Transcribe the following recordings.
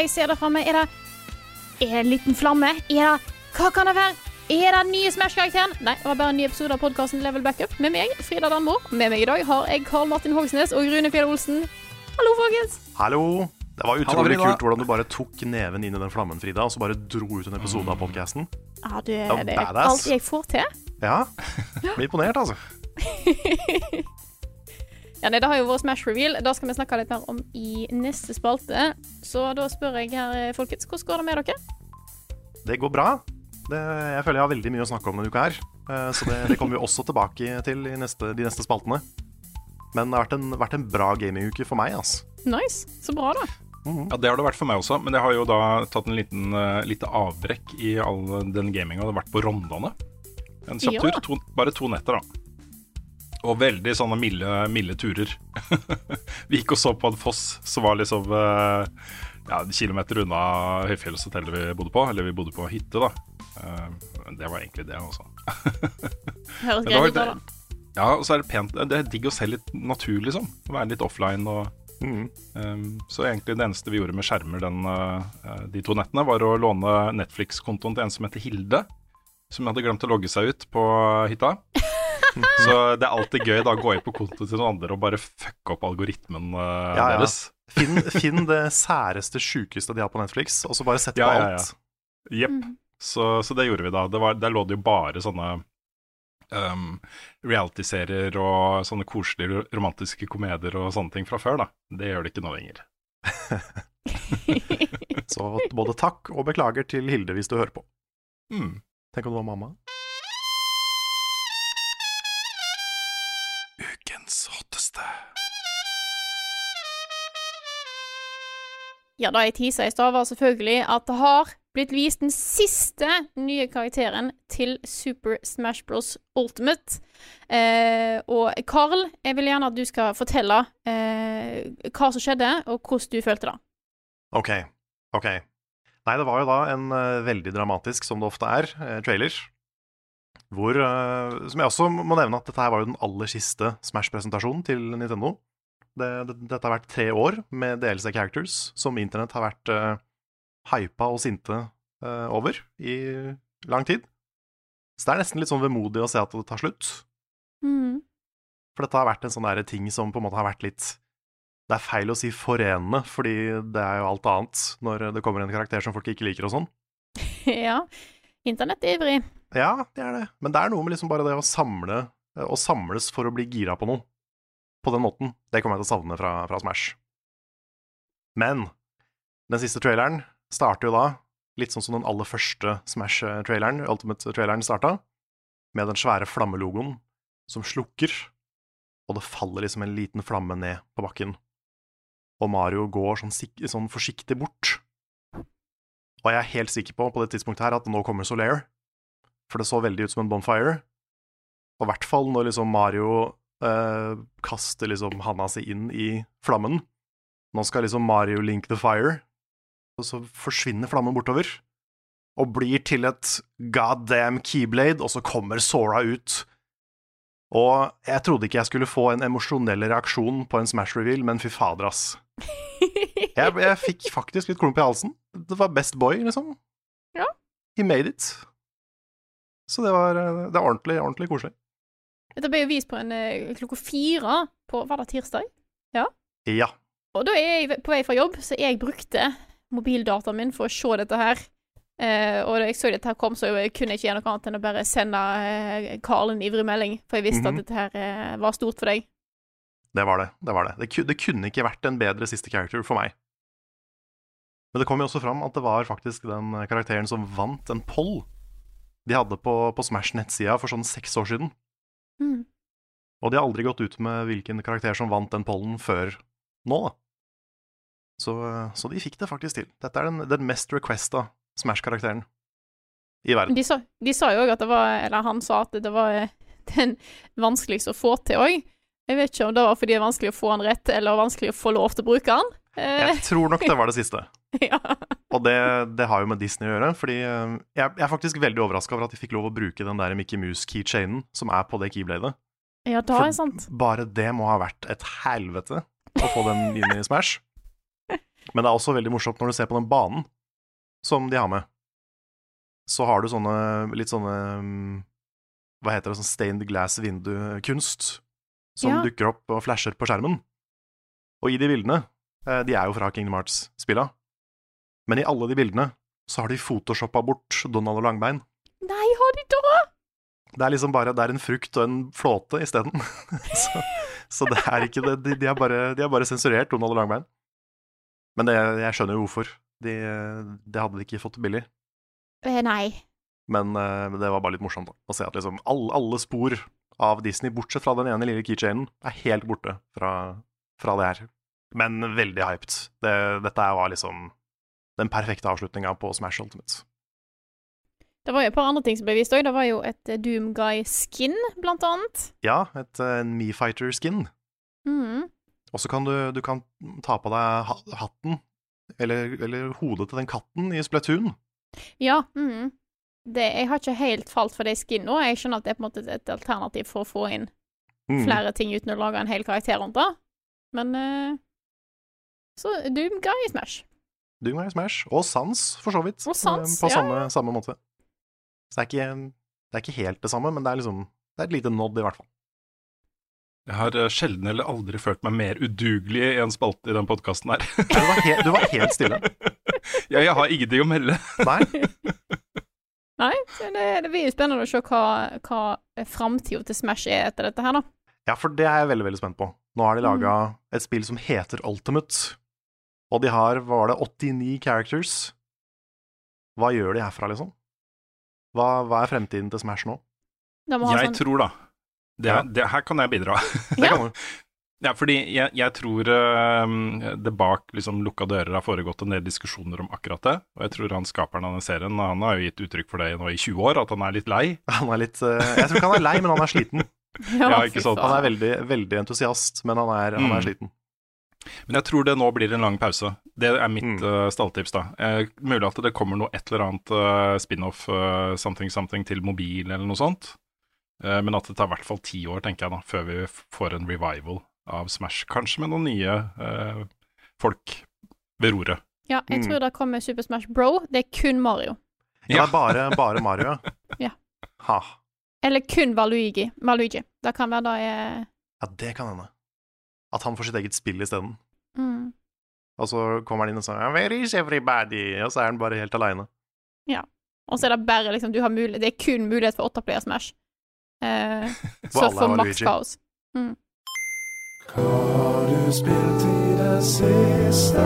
Det jeg ser der framme? Er det Er det en liten flamme? Er det Hva kan det være? Er det den nye Smash-karakteren? Nei, det var bare en ny episode av podkasten Level Backup med meg, Frida Danmo. Med meg i dag har jeg Karl Martin Hogsnes og Rune Fjell Olsen. Hallo, folkens. Hallo! Det var utrolig Hallo, kult hvordan du bare tok neven inn i den flammen, Frida, og så bare dro ut en episode av podkasten. Ja, du, er det er alt jeg får til. Ja. Blir imponert, altså. Ja, nei, Det har jo vært Smash Reveal. Det skal vi snakke litt mer om i neste spalte. Så da spør jeg her, eh, folkens, hvordan går det med dere? Det går bra. Det, jeg føler jeg har veldig mye å snakke om denne uka her. eh, Så det, det kommer vi også tilbake til i neste, de neste spaltene. Men det har vært en, vært en bra gaminguke for meg, altså. Nice. Så bra, da. Ja, Det har det vært for meg også, men jeg har jo da tatt en liten uh, lite avbrekk i all den gaminga. Det har vært på Rondane. En kjapp Ja. tur. To, bare to netter, da. Og veldig sånne milde, milde turer. Vi gikk og så på en foss som var liksom eh, ja, en kilometer unna høyfjellshotellet vi bodde på. Eller vi bodde på hytte, da. Eh, det var egentlig det, altså. Høres greit ut, da. Ja, og så er det pent. Det er digg å se litt natur, liksom. Være litt offline og Mm. Um, så egentlig det eneste vi gjorde med skjermer den, uh, de to nettene, var å låne Netflix-kontoen til en som heter Hilde. Som hadde glemt å logge seg ut på hytta. så det er alltid gøy da å gå inn på kontoen til noen andre og bare fucke opp algoritmen uh, Ja, ja. deres. Finn, finn det særeste, sjukeste de har på Netflix, og så bare sett på Ja, ja, ja. alt. Jepp. Mm. Så, så det gjorde vi da. Det var, der lå det jo bare sånne um, reality-serier og sånne koselige romantiske komedier og sånne ting fra før, da. Det gjør det ikke nå lenger. Så både takk og beklager til Hilde hvis du hører på. Mm. Tenk om det var mamma. Ja, da jeg tisa i stad, var selvfølgelig at det har blitt vist den siste nye karakteren til Super Smash Bros. Ultimate. Eh, og Carl, jeg vil gjerne at du skal fortelle eh, hva som skjedde, og hvordan du følte det. Ok, ok. Nei, det var jo da en uh, veldig dramatisk, som det ofte er, uh, trailer. Hvor uh, Som jeg også må nevne at dette her var jo den aller siste Smash-presentasjonen til Nintendo. Det, det, dette har vært tre år med DLC characters som internett har vært uh, hypa og sinte uh, over i lang tid. Så det er nesten litt sånn vemodig å se at det tar slutt. Mm. For dette har vært en sånn der ting som på en måte har vært litt Det er feil å si forenende, fordi det er jo alt annet når det kommer en karakter som folk ikke liker og sånn. ja. Internett er ivrig. Ja, det er det. Men det er noe med liksom bare det å samle Å samles for å bli gira på noe. På den måten. Det kommer jeg til å savne fra, fra Smash. Men den siste traileren starter jo da litt sånn som den aller første Smash-traileren, Ultimate-traileren, starta. Med den svære flammelogoen som slukker, og det faller liksom en liten flamme ned på bakken. Og Mario går sånn, sånn forsiktig bort. Og jeg er helt sikker på på det tidspunktet her at nå kommer Solaire. For det så veldig ut som en bonfire. Og i hvert fall når liksom Mario eh, kaster liksom handa si inn i flammen. Nå skal liksom Mario link the fire, og så forsvinner flammen bortover. Og blir til et goddamn keyblade, og så kommer Sora ut. Og jeg trodde ikke jeg skulle få en emosjonell reaksjon på en Smash-reveal, men fy fader, ass. Jeg, jeg fikk faktisk litt klump i halsen. Det var best boy, liksom. Ja. He made it. Så det var, eh, det var ordentlig, ordentlig koselig. Dette ble jo vist på en eh, klokka fire på Var det tirsdag? Ja. Og da er jeg på vei fra jobb, så jeg brukte mobildataen min for å se dette her. Eh, og da jeg så dette her kom, så jeg kunne jeg ikke gjøre noe annet enn å bare sende eh, Karl en ivrig melding, for jeg visste Mhm. at dette her eh, var stort for deg. Det var det. Det var det. Det, det kunne ikke vært en bedre siste character for meg. Men det kom jo også fram at det var faktisk den karakteren som vant en poll de hadde på, på Smash nettsida for sånn seks år siden. Mm. Og de har aldri gått ut med hvilken karakter som vant den pollen før nå, da. Så, så de fikk det faktisk til. Dette er den, den mest requesta Smash-karakteren i verden. De sa, de sa jo òg at det var Eller han sa at det var eh, den vanskeligste å få til òg. Jeg vet ikke om det var fordi det er vanskelig å få han rett, eller vanskelig å få lov til å bruke han. Eh, Jeg tror nok det var det siste. ja. Og det, det har jo med Disney å gjøre. Fordi eh, jeg, jeg er faktisk veldig overraska over at de fikk lov å bruke den der Mickey Mouse-keychainen som er på det keybladet. ja, da er sant. Bare det må ha vært et helvete å få den inn i Smash. Men det er også veldig morsomt når du ser på den banen som de har med. Så har du sånne litt sånne mm, Hva heter det, sånn stained glass vindu-kunst som Ja. dukker opp og flasher på skjermen. Og i de bildene eh, De er jo fra Kingdom Hearts-spilla. Men i alle de bildene så har de photoshoppa bort Donald og Langbein. Nei, har de da? Det er liksom bare det er en frukt og en flåte isteden. så, så det er ikke det. De, de, har bare, de har bare sensurert Donald og Langbein. Men det, jeg skjønner jo hvorfor. De, det hadde de ikke fått billig. Eh, nei. Men eh, det var bare litt morsomt da, å se at liksom alle, alle spor av Disney, bortsett fra den ene lille keychainen, er helt borte fra, fra det her. Men veldig hyped. Det, dette var liksom den perfekte avslutninga på Smash Ultimate. Det var jo et par andre ting som ble vist òg. Det var jo et eh, Doomguy-skin, blant annet. Ja, et uh, Mefighter-skin. Mm. Og så kan du, du kan ta på deg hatten, eller, eller hodet til den katten i Splatoon. Ja. Mm. Det, jeg har ikke helt falt for de skinna. Jeg skjønner at det er på en måte et alternativ for å få inn Mm. flere ting uten å lage en hel karakter rundt det. Men uh, Så Doomguy i Smash. Doom er Smash. Og Sans, for så vidt. Og Sans, på ja, samme, samme måte. Så det er, ikke, det er ikke helt det samme, men det er liksom Det er et lite nod, i hvert fall. Jeg har eh, sjelden eller aldri følt meg mer udugelig i en spalte i den podkasten her. Du var, he du var helt stille. ja, jeg har ingenting å melde. Nei. Nei, det, det blir jo spennende å se hva, hva framtida til Smash er etter dette her, da. Ja, for det er jeg veldig, veldig spent på. Nå har de laga et spill som heter Ultimate. Og de har, hva var det, 89 characters. Hva gjør de herfra, liksom? Hva, hva er fremtiden til Smash nå? Jeg sånn, tror, da det, Ja. det, Her kan jeg bidra. Det Ja. kan du. Ja, fordi jeg, jeg tror eh, det bak liksom, lukka dører har foregått en del diskusjoner om akkurat det. Og jeg tror han skaperen av den serien han har jo gitt uttrykk for det nå i 20 år, at han er litt lei. Han er litt uh, Jeg tror ikke han er lei, men han er sliten. Ja, ja, ikke sant. Han er veldig, veldig entusiast, men han er, han Mm. er sliten. Men jeg tror det nå blir en lang pause. Det er mitt Mm. uh, stalltips, da. Eh, mulig at det kommer noe et eller annet uh, spin-off, uh, something something, til mobil eller noe sånt. Eh, men at det tar i hvert fall ti år, tenker jeg, da, før vi får en revival av Smash. Kanskje med noen nye eh, folk ved roret. Ja, jeg Mm. tror det kommer Super Smash Bro. Det er kun Mario. Ja, Ja. Bare, bare Mario, Ja. Ha. Eller kun Valuigi. Valuigi. Det kan være det er Ja, det kan hende. At han får sitt eget spill isteden. mm. Og så kommer han inn og sier 'Where is everybody?' Og så er han bare helt aleine. Og så er det bare liksom Du har Det er kun mulighet for åtteplayer Smash. Eh, så for maks det siste?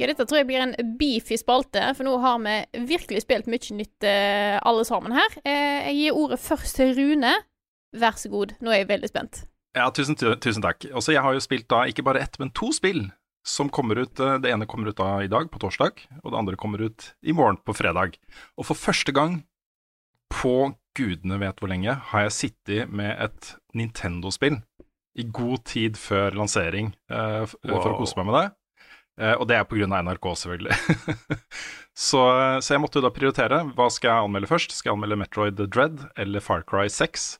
Ja, dette tror jeg blir en beefy spalte, for nå har vi virkelig spilt mye nytt eh, alle sammen her. Eh, jeg gir ordet først til Rune. Vær så god, nå er jeg veldig spent. Ja, tusen, tusen takk. Også jeg har jo spilt da ikke bare ett, men to spill som kommer ut. eh, Det ene kommer ut da i dag, på torsdag, og det andre kommer ut i morgen, på fredag. Og for første gang på gudene vet hvor lenge har jeg sittet med et Nintendo-spill i god tid før lansering uh, wow. for å kose meg med det. Uh, og det er på grunn av NRK, selvfølgelig. så, så jeg måtte jo da prioritere. Hva skal jeg anmelde først? Skal jeg anmelde Metroid Dread eller Far Cry 6?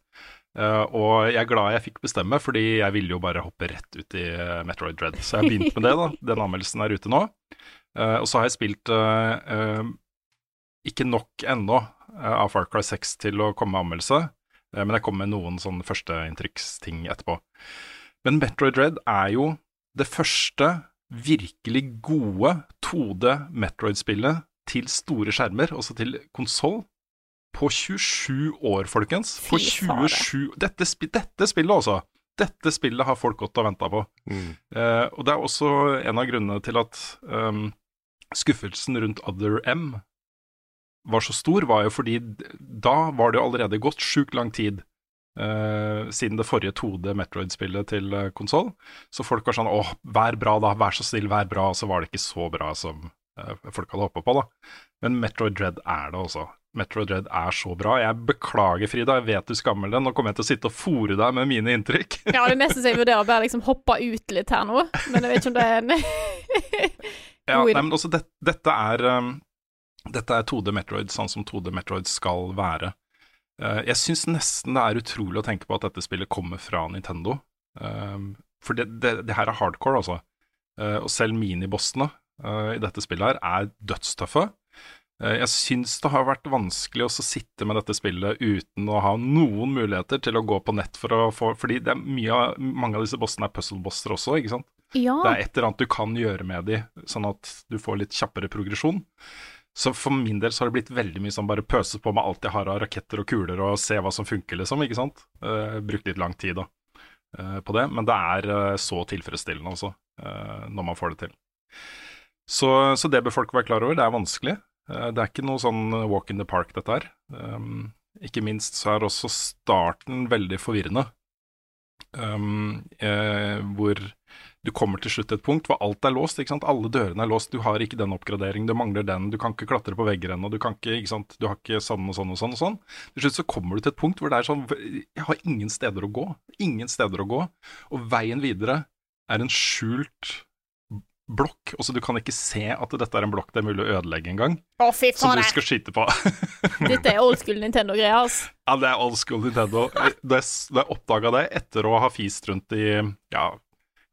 Eh, og jeg er glad jeg fikk bestemme, fordi jeg ville jo bare hoppe rett ut i eh, Metroid Dread. Så jeg har begynt med det, da. Den anmeldelsen er ute nå. Uh, og så har jeg spilt uh, ikke nok ennå av Far Cry 6 til å komme med anmeldelse, men jeg kommer med noen sånne førsteinntrykksting etterpå. Men Metroid Dread er jo det første virkelig gode 2D Metroid-spillet til store skjermer, også til konsoll, på 27 år, folkens. På 27 dette, dette spillet, altså. Dette spillet har folk gått og venta på. Mm. Eh, og det er også en av grunnene til at um, skuffelsen rundt Other M var så stor, var jo fordi da var det jo allerede gått sjukt lang tid eh, siden det forrige 2D Metroid-spillet til uh, konsoll. Så folk var sånn åh, vær bra da, vær så snill, vær bra. Og så var det ikke så bra som eh, folk hadde håpa på, da. Men Metroid Dread er det også. Metroid Dread er så bra. Jeg beklager, Frida, jeg vet du skammer deg. Nå kommer jeg til å sitte og fòre deg med mine inntrykk. Ja, det er nesten så jeg vurderer bare liksom hoppe ut litt her nå, men jeg vet ikke om det er en Ja, nei, men også det, dette er um, Dette er 2D Metroid sånn som 2D Metroid skal være. Uh, jeg syns nesten det er utrolig å tenke på at dette spillet kommer fra Nintendo. Um, for det, det, det her er hardcore, altså. Uh, og selv minibossene uh, i dette spillet her er dødstøffe. Eh, jeg syns det har vært vanskelig å sitte med dette spillet uten å ha noen muligheter til å gå på nett for å få Fordi det er mye av, mange av disse bossene er puzzle-bosser også, ikke sant? Ja. Det er et eller annet du kan gjøre med de, sånn at du får litt kjappere progresjon. Så for min del så har det blitt veldig mye sånn bare pøse på med alt jeg har av raketter og kuler, og se hva som funker, liksom, ikke sant. Uh, brukt litt lang tid da, uh, på det, men det er uh, så tilfredsstillende altså, når man får det til. Så, så det bør folk være klar over, det er vanskelig. Eh, det er ikke noe sånn walk in the park, dette her. Um, ikke minst så er også starten veldig forvirrende. Um, eh, hvor du kommer til slutt til et punkt hvor alt er låst. ikke sant? Alle dørene er låst, du har ikke den oppgraderingen, du mangler den, du kan ikke klatre på vegger ennå, du kan ikke, ikke sant, du har ikke sånn og sånn og sånn og sånn. Til slutt så kommer du til et punkt hvor det er sånn Jeg har ingen steder å gå. Ingen steder å gå. Og veien videre er en skjult blokk. Også du kan ikke se at dette er en blokk det er mulig å ødelegge engang. Fy Som du skal skyte på. Dette er old school Nintendo-greier, altså. Ja, det er old school Nintendo. Da jeg, da oppdaga det etter å ha fist rundt i ja,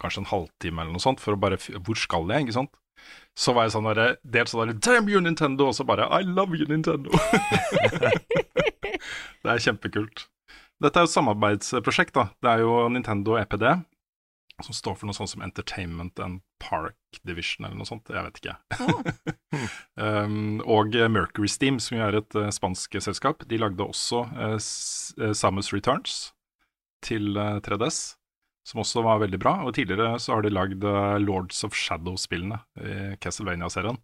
kanskje en halvtime eller noe sånt, for å bare Hvor skal jeg, ikke sant? Så var jeg sånn der, dels sånn der Damn you, Nintendo! Og så bare I love you, Nintendo! det er kjempekult. Dette er jo et samarbeidsprosjekt, da. Det er jo Nintendo EPD, som står for noe sånt som Entertainment and Park Division, eller noe sånt. Jeg vet ikke. um, og Mercury Steam, som er et uh, spansk selskap, de lagde også uh, Samus Returns til uh, 3DS, som også var veldig bra. Og tidligere så har de lagd Lords of Shadow-spillene i Castlevania-serien.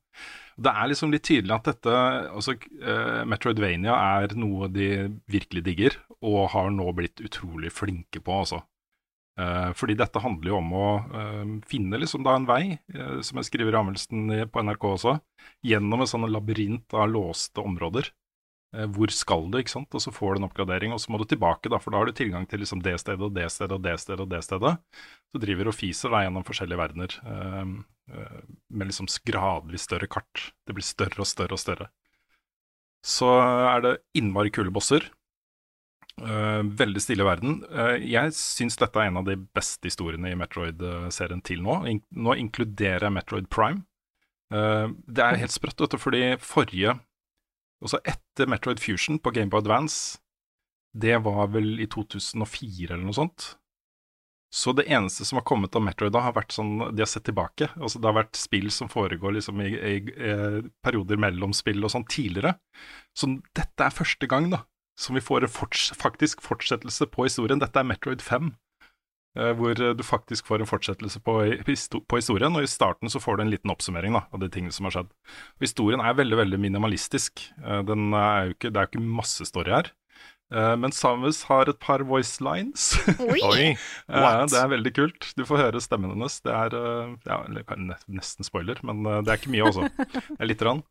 Det er liksom litt tydelig at dette altså, Metroidvania er noe de virkelig digger, og har nå blitt utrolig flinke på, altså. Eh, fordi dette handler jo om å eh, finne liksom da en vei, eh, som jeg skriver i anmeldelsen på NRK også, gjennom en sånn labyrint av låste områder. Hvor skal du, ikke sant? Og så får du en oppgradering, og så må du tilbake, da, for da har du tilgang til liksom det stedet og det stedet og det stedet og det stedet. Så driver og fiser deg gjennom forskjellige verdener med liksom gradvis større kart. Det blir større og større og større. Så er det innmari kule bosser. Eh, veldig stille verden. Eh, jeg syns dette er en av de beste historiene i Metroid-serien til nå. Nå inkluderer jeg Metroid Prime. Eh, det er helt sprøtt, vet fordi forrige Også etter Metroid Fusion på Gameboy Advance, det var vel i 2004 eller noe sånt. Så det eneste som har kommet av Metroid da, har vært sånn De har sett tilbake. Altså Det har vært spill som foregår liksom i, i, i perioder mellom spill og sånn tidligere. Så dette er første gang da som vi får en forts faktisk fortsettelse på historien. Dette er Metroid 5, eh, hvor eh, du faktisk får en fortsettelse på, på historien. Og i starten så får du en liten oppsummering da, av de tingene som har skjedd. Og historien er veldig veldig minimalistisk. Eh, er ikke, det er jo ikke masse story her. Eh, Men Samus har et par voice lines. Oi! Oi, what? det er veldig kult. Du får høre stemmen hennes. Det er eh, ja, nesten spoiler, men eh, det er ikke mye, altså. Det er lite grann.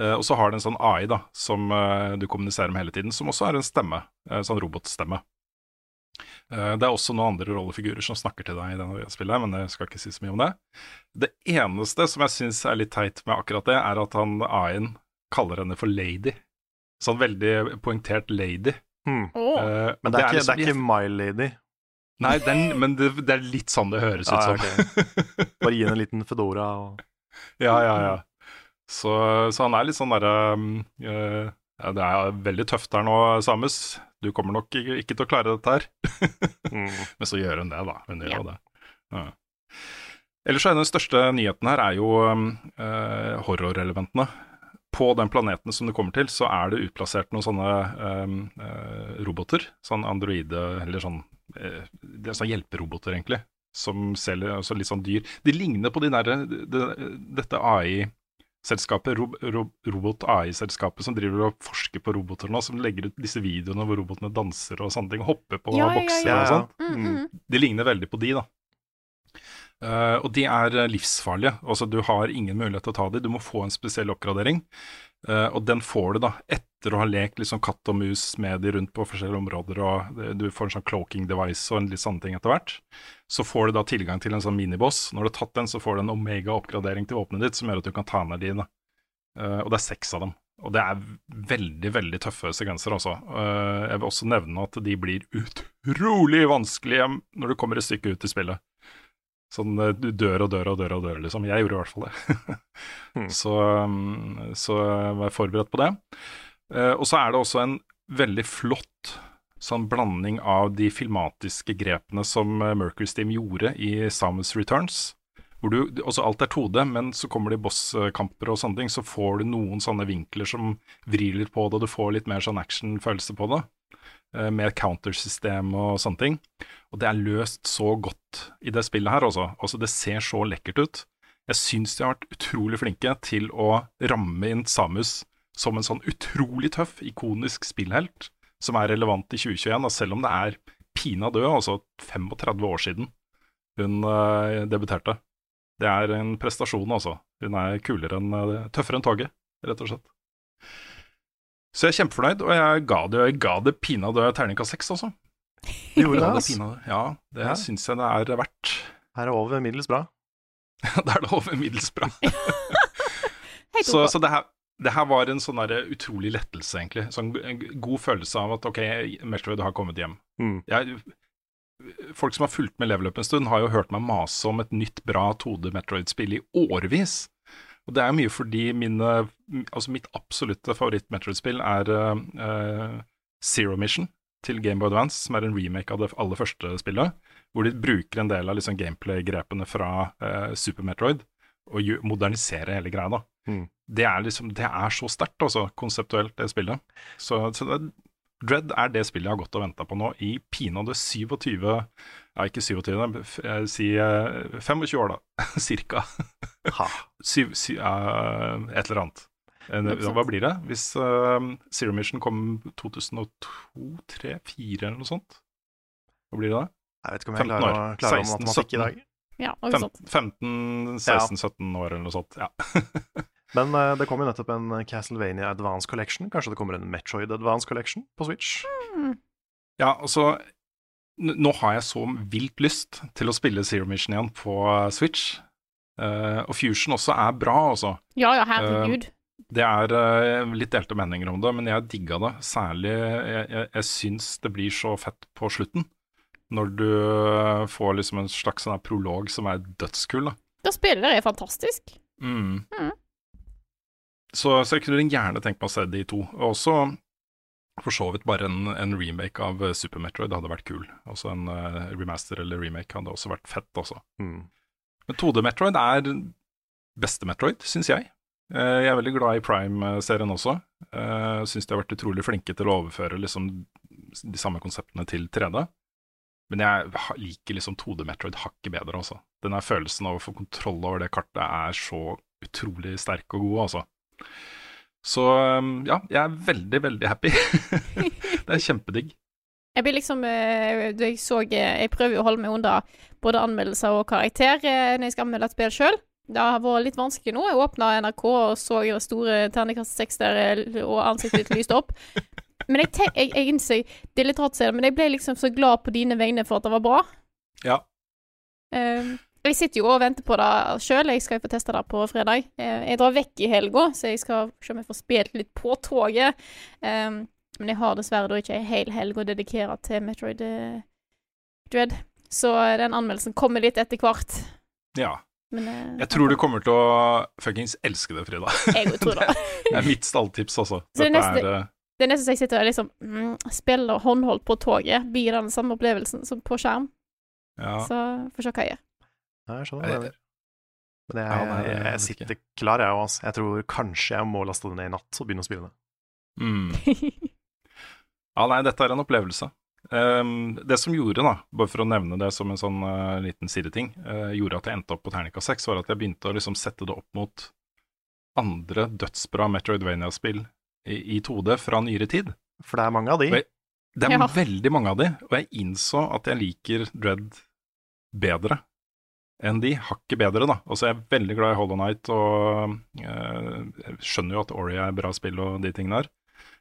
Eh, Og så har den en sånn AI da, som eh, du kommuniserer med hele tiden, som også er en stemme. En sånn robotstemme. Eh, Det er også noen andre rollefigurer som snakker til deg i denne spillet, men jeg skal ikke si så mye om det. Det eneste som jeg syns er litt teit med akkurat det, er at han AI-en kaller henne for lady. Sånn veldig poengtert lady. Hmm. Eh, Men det er, ikke, liksom- det er ikke My Lady. Nei, den, men det, det er litt sånn det høres ut Ah, som. Okay. Bare gi henne en liten fedora og Ja, ja, ja. Så, så han er litt sånn derre um, eh, ja, Det er veldig tøft her nå, Samus. Du kommer nok ikke, ikke til å klare dette her. mm. Men så gjør hun det, da. Hun gjør Ja. det. Ja. Ellers så er den største nyheten her er jo um, eh, horrorelementene. På den planeten som du kommer til, så er det utplassert noen sånne um, uh, roboter. Sånn androide, eller sånn uh, Det er sånn hjelperoboter, egentlig. Som selger altså litt sånn dyr. De ligner på de der, de, dette AI-selskapet, ro, ro, robot-AI-selskapet som driver og forsker på roboter nå, som legger ut disse videoene hvor robotene danser og sånne ting. Hopper på Ja, ja, ja, bokser ja. og sånn. Mm, mm. De ligner veldig på de, da. Eh, og de er eh, livsfarlige. Altså, du har ingen mulighet til å ta dem. Du må få en spesiell oppgradering. Uh, og den får du da etter å ha lekt liksom katt og mus med de rundt på forskjellige områder. og Du får en sånn cloaking device og en litt sånne ting etter hvert. Så får du da tilgang til en sånn miniboss. Når du har tatt den, så får du en omega-oppgradering til våpenet ditt som gjør at du kan ta ned de. Eh, og det er seks av dem. Og det er veldig, veldig tøffe sekvenser, altså. Jeg vil også nevne at de blir utrolig vanskelige når du kommer et stykke ut i spillet. Sånn eh, du dør og dør og dør og dør, liksom. Jeg gjorde i hvert fall det. så, um, så vær forberedt på det. Eh, og så er det også en veldig flott sånn blanding av de filmatiske grepene som eh, Mercury Steam gjorde i Samus Returns. Hvor du, også alt er 2D, men så kommer det i bosskamper og sånne ting, så får du noen sånne vinkler som vrir litt på det, og du får litt mer sånn action-følelse på det. Eh, Med et countersystem og sånne ting. Og det er løst så godt i det spillet her, også. altså det ser så lekkert ut. Jeg syns de har vært utrolig flinke til å ramme inn Samus som en sånn utrolig tøff, ikonisk spillhelt som er relevant i 2021, da, selv om det er pina død, altså 35 år siden hun uh, debuterte. Det er en prestasjon, altså. Hun er kulere enn eh, tøffere enn toget, rett og slett. Så jeg er kjempefornøyd, og jeg ga det, jeg ga det pinadø terningkast seks, altså. Du gjorde Ja, det, pinadø. ja, det Ja. syns jeg det er verdt. Her er over middels bra. da er det over middels bra. Så så det, her, det her var en sånn utrolig lettelse, egentlig. Sånn en god følelse av at ok, Metroid har kommet hjem. Mm. Jeg, folk som har fulgt med Level Up en stund, har jo hørt meg mase om et nytt bra 2D Metroid-spill i årevis. Og det er mye fordi mine, altså mitt absolutte favoritt-Metroid-spill er eh, Zero Mission til Game Boy Advance, som er en remake av det aller første spillet, hvor de bruker en del av liksom gameplay-grepene fra uh, Super Metroid og moderniserer hele greia. da. Mm. Det er liksom, det er så sterkt, altså, konseptuelt, det spillet. Så, så det, Dread er det spillet jeg har gått og venta på nå i pinadø 27 Ja, ikke 27, da, jeg sier eh, 25 år, da. Cirka. Ha. Syv, sy, uh, et eller annet. Eh, Hva blir det? Hvis uh, Zero Mission kom 2002, 3, 4 eller noe sånt? Hva blir det da? Jeg vet ikke om jeg 15 klarer, år. å- klarer 16, matematikk i dag. Ja, noe Fem, sånt. 15-16-17 år eller noe sånt. Ja. Men uh, det kommer jo nettopp en Castlevania Advance Collection. Kanskje det kommer en Metroid Advance Collection på Switch? Ja, altså n- Nå har jeg så vilt lyst til å spille Zero Mission igjen på eh, Switch. Uh, og Fusion også er bra, altså. Ja ja, herregud. Det er uh, litt delte meninger om det, men jeg digga det. Særlig Jeg, jeg, jeg syns det blir så fett på slutten. Når du får liksom en slags sånn prolog som er dødskul. da. Det spiller er fantastisk. Mm. Mm. Så, så jeg kunne gjerne tenkt meg å se de to. Og også for så vidt bare en, en remake av eh, Super Metroid hadde vært kul. Altså en uh, remaster eller remake hadde også vært fett, altså. Mm. Men 2D Metroid er beste Metroid, syns jeg. Uh, Jeg er veldig glad i Prime-serien også. Uh, syns de har vært utrolig flinke til å overføre liksom de samme konseptene til 3D. Men jeg liker liksom 2D Metroid hakket bedre, altså. Den følelsen av å få kontroll over det kartet er så utrolig sterk og god, altså. Så um, ja, jeg er veldig, veldig happy. det er kjempedigg. Jeg blir liksom eh, Jeg så eh, Jeg prøver jo å holde meg unna både anmeldelser og karakter eh, når jeg skal anmelde et spill sjøl. Det har vært litt vanskelig nå. Jeg åpna NRK og så det store terningkast seks der, og ansiktet ditt lyste opp. Men jeg, jeg, jeg innser Det er litt rart å si det, men jeg ble liksom så glad på dine vegne for at det var bra. Ja. Eh, jeg sitter jo og venter på det sjøl. Jeg skal jo få teste det på fredag. Eh, jeg drar vekk i helga, så jeg skal se om jeg får spilt litt på toget. Um, men jeg har dessverre da ikke ei hel helg å dedikere til Metroid eh, Dread. Så den anmeldelsen kommer litt etter hvert. ja. Men uh, Jeg tror du kommer til å fuckings elske det, Frida. Jeg tror det. Det er mitt stalltips, altså. Så det neste- er, Det nesten så jeg sitter og liksom mm, spiller håndholdt på toget. Blir den samme opplevelsen som på skjerm. ja. Så får se hva jeg gjør. Jeg skjønner hva du mener. Men jeg, Ja, nei, jeg jeg, vet sitter klar, jeg òg. Altså. Jeg tror kanskje jeg må laste det ned i natt og begynne å spille det. Mm. Ja, nei, dette er en opplevelse. Um, det som gjorde, da, bare for å nevne det som en sånn uh, liten sideting, uh, gjorde at jeg endte opp på ternika 6, var at jeg begynte å liksom sette det opp mot andre dødsbra Metroidvania-spill i, i 2D fra nyere tid. For det er mange av de. Jeg, Det er Ja. veldig mange av de, og jeg innså at jeg liker Dread bedre enn de. Hakket bedre, da. Og så er jeg veldig glad i Hollow Night, og eh, skjønner jo at Ori er bra spill og de tingene der.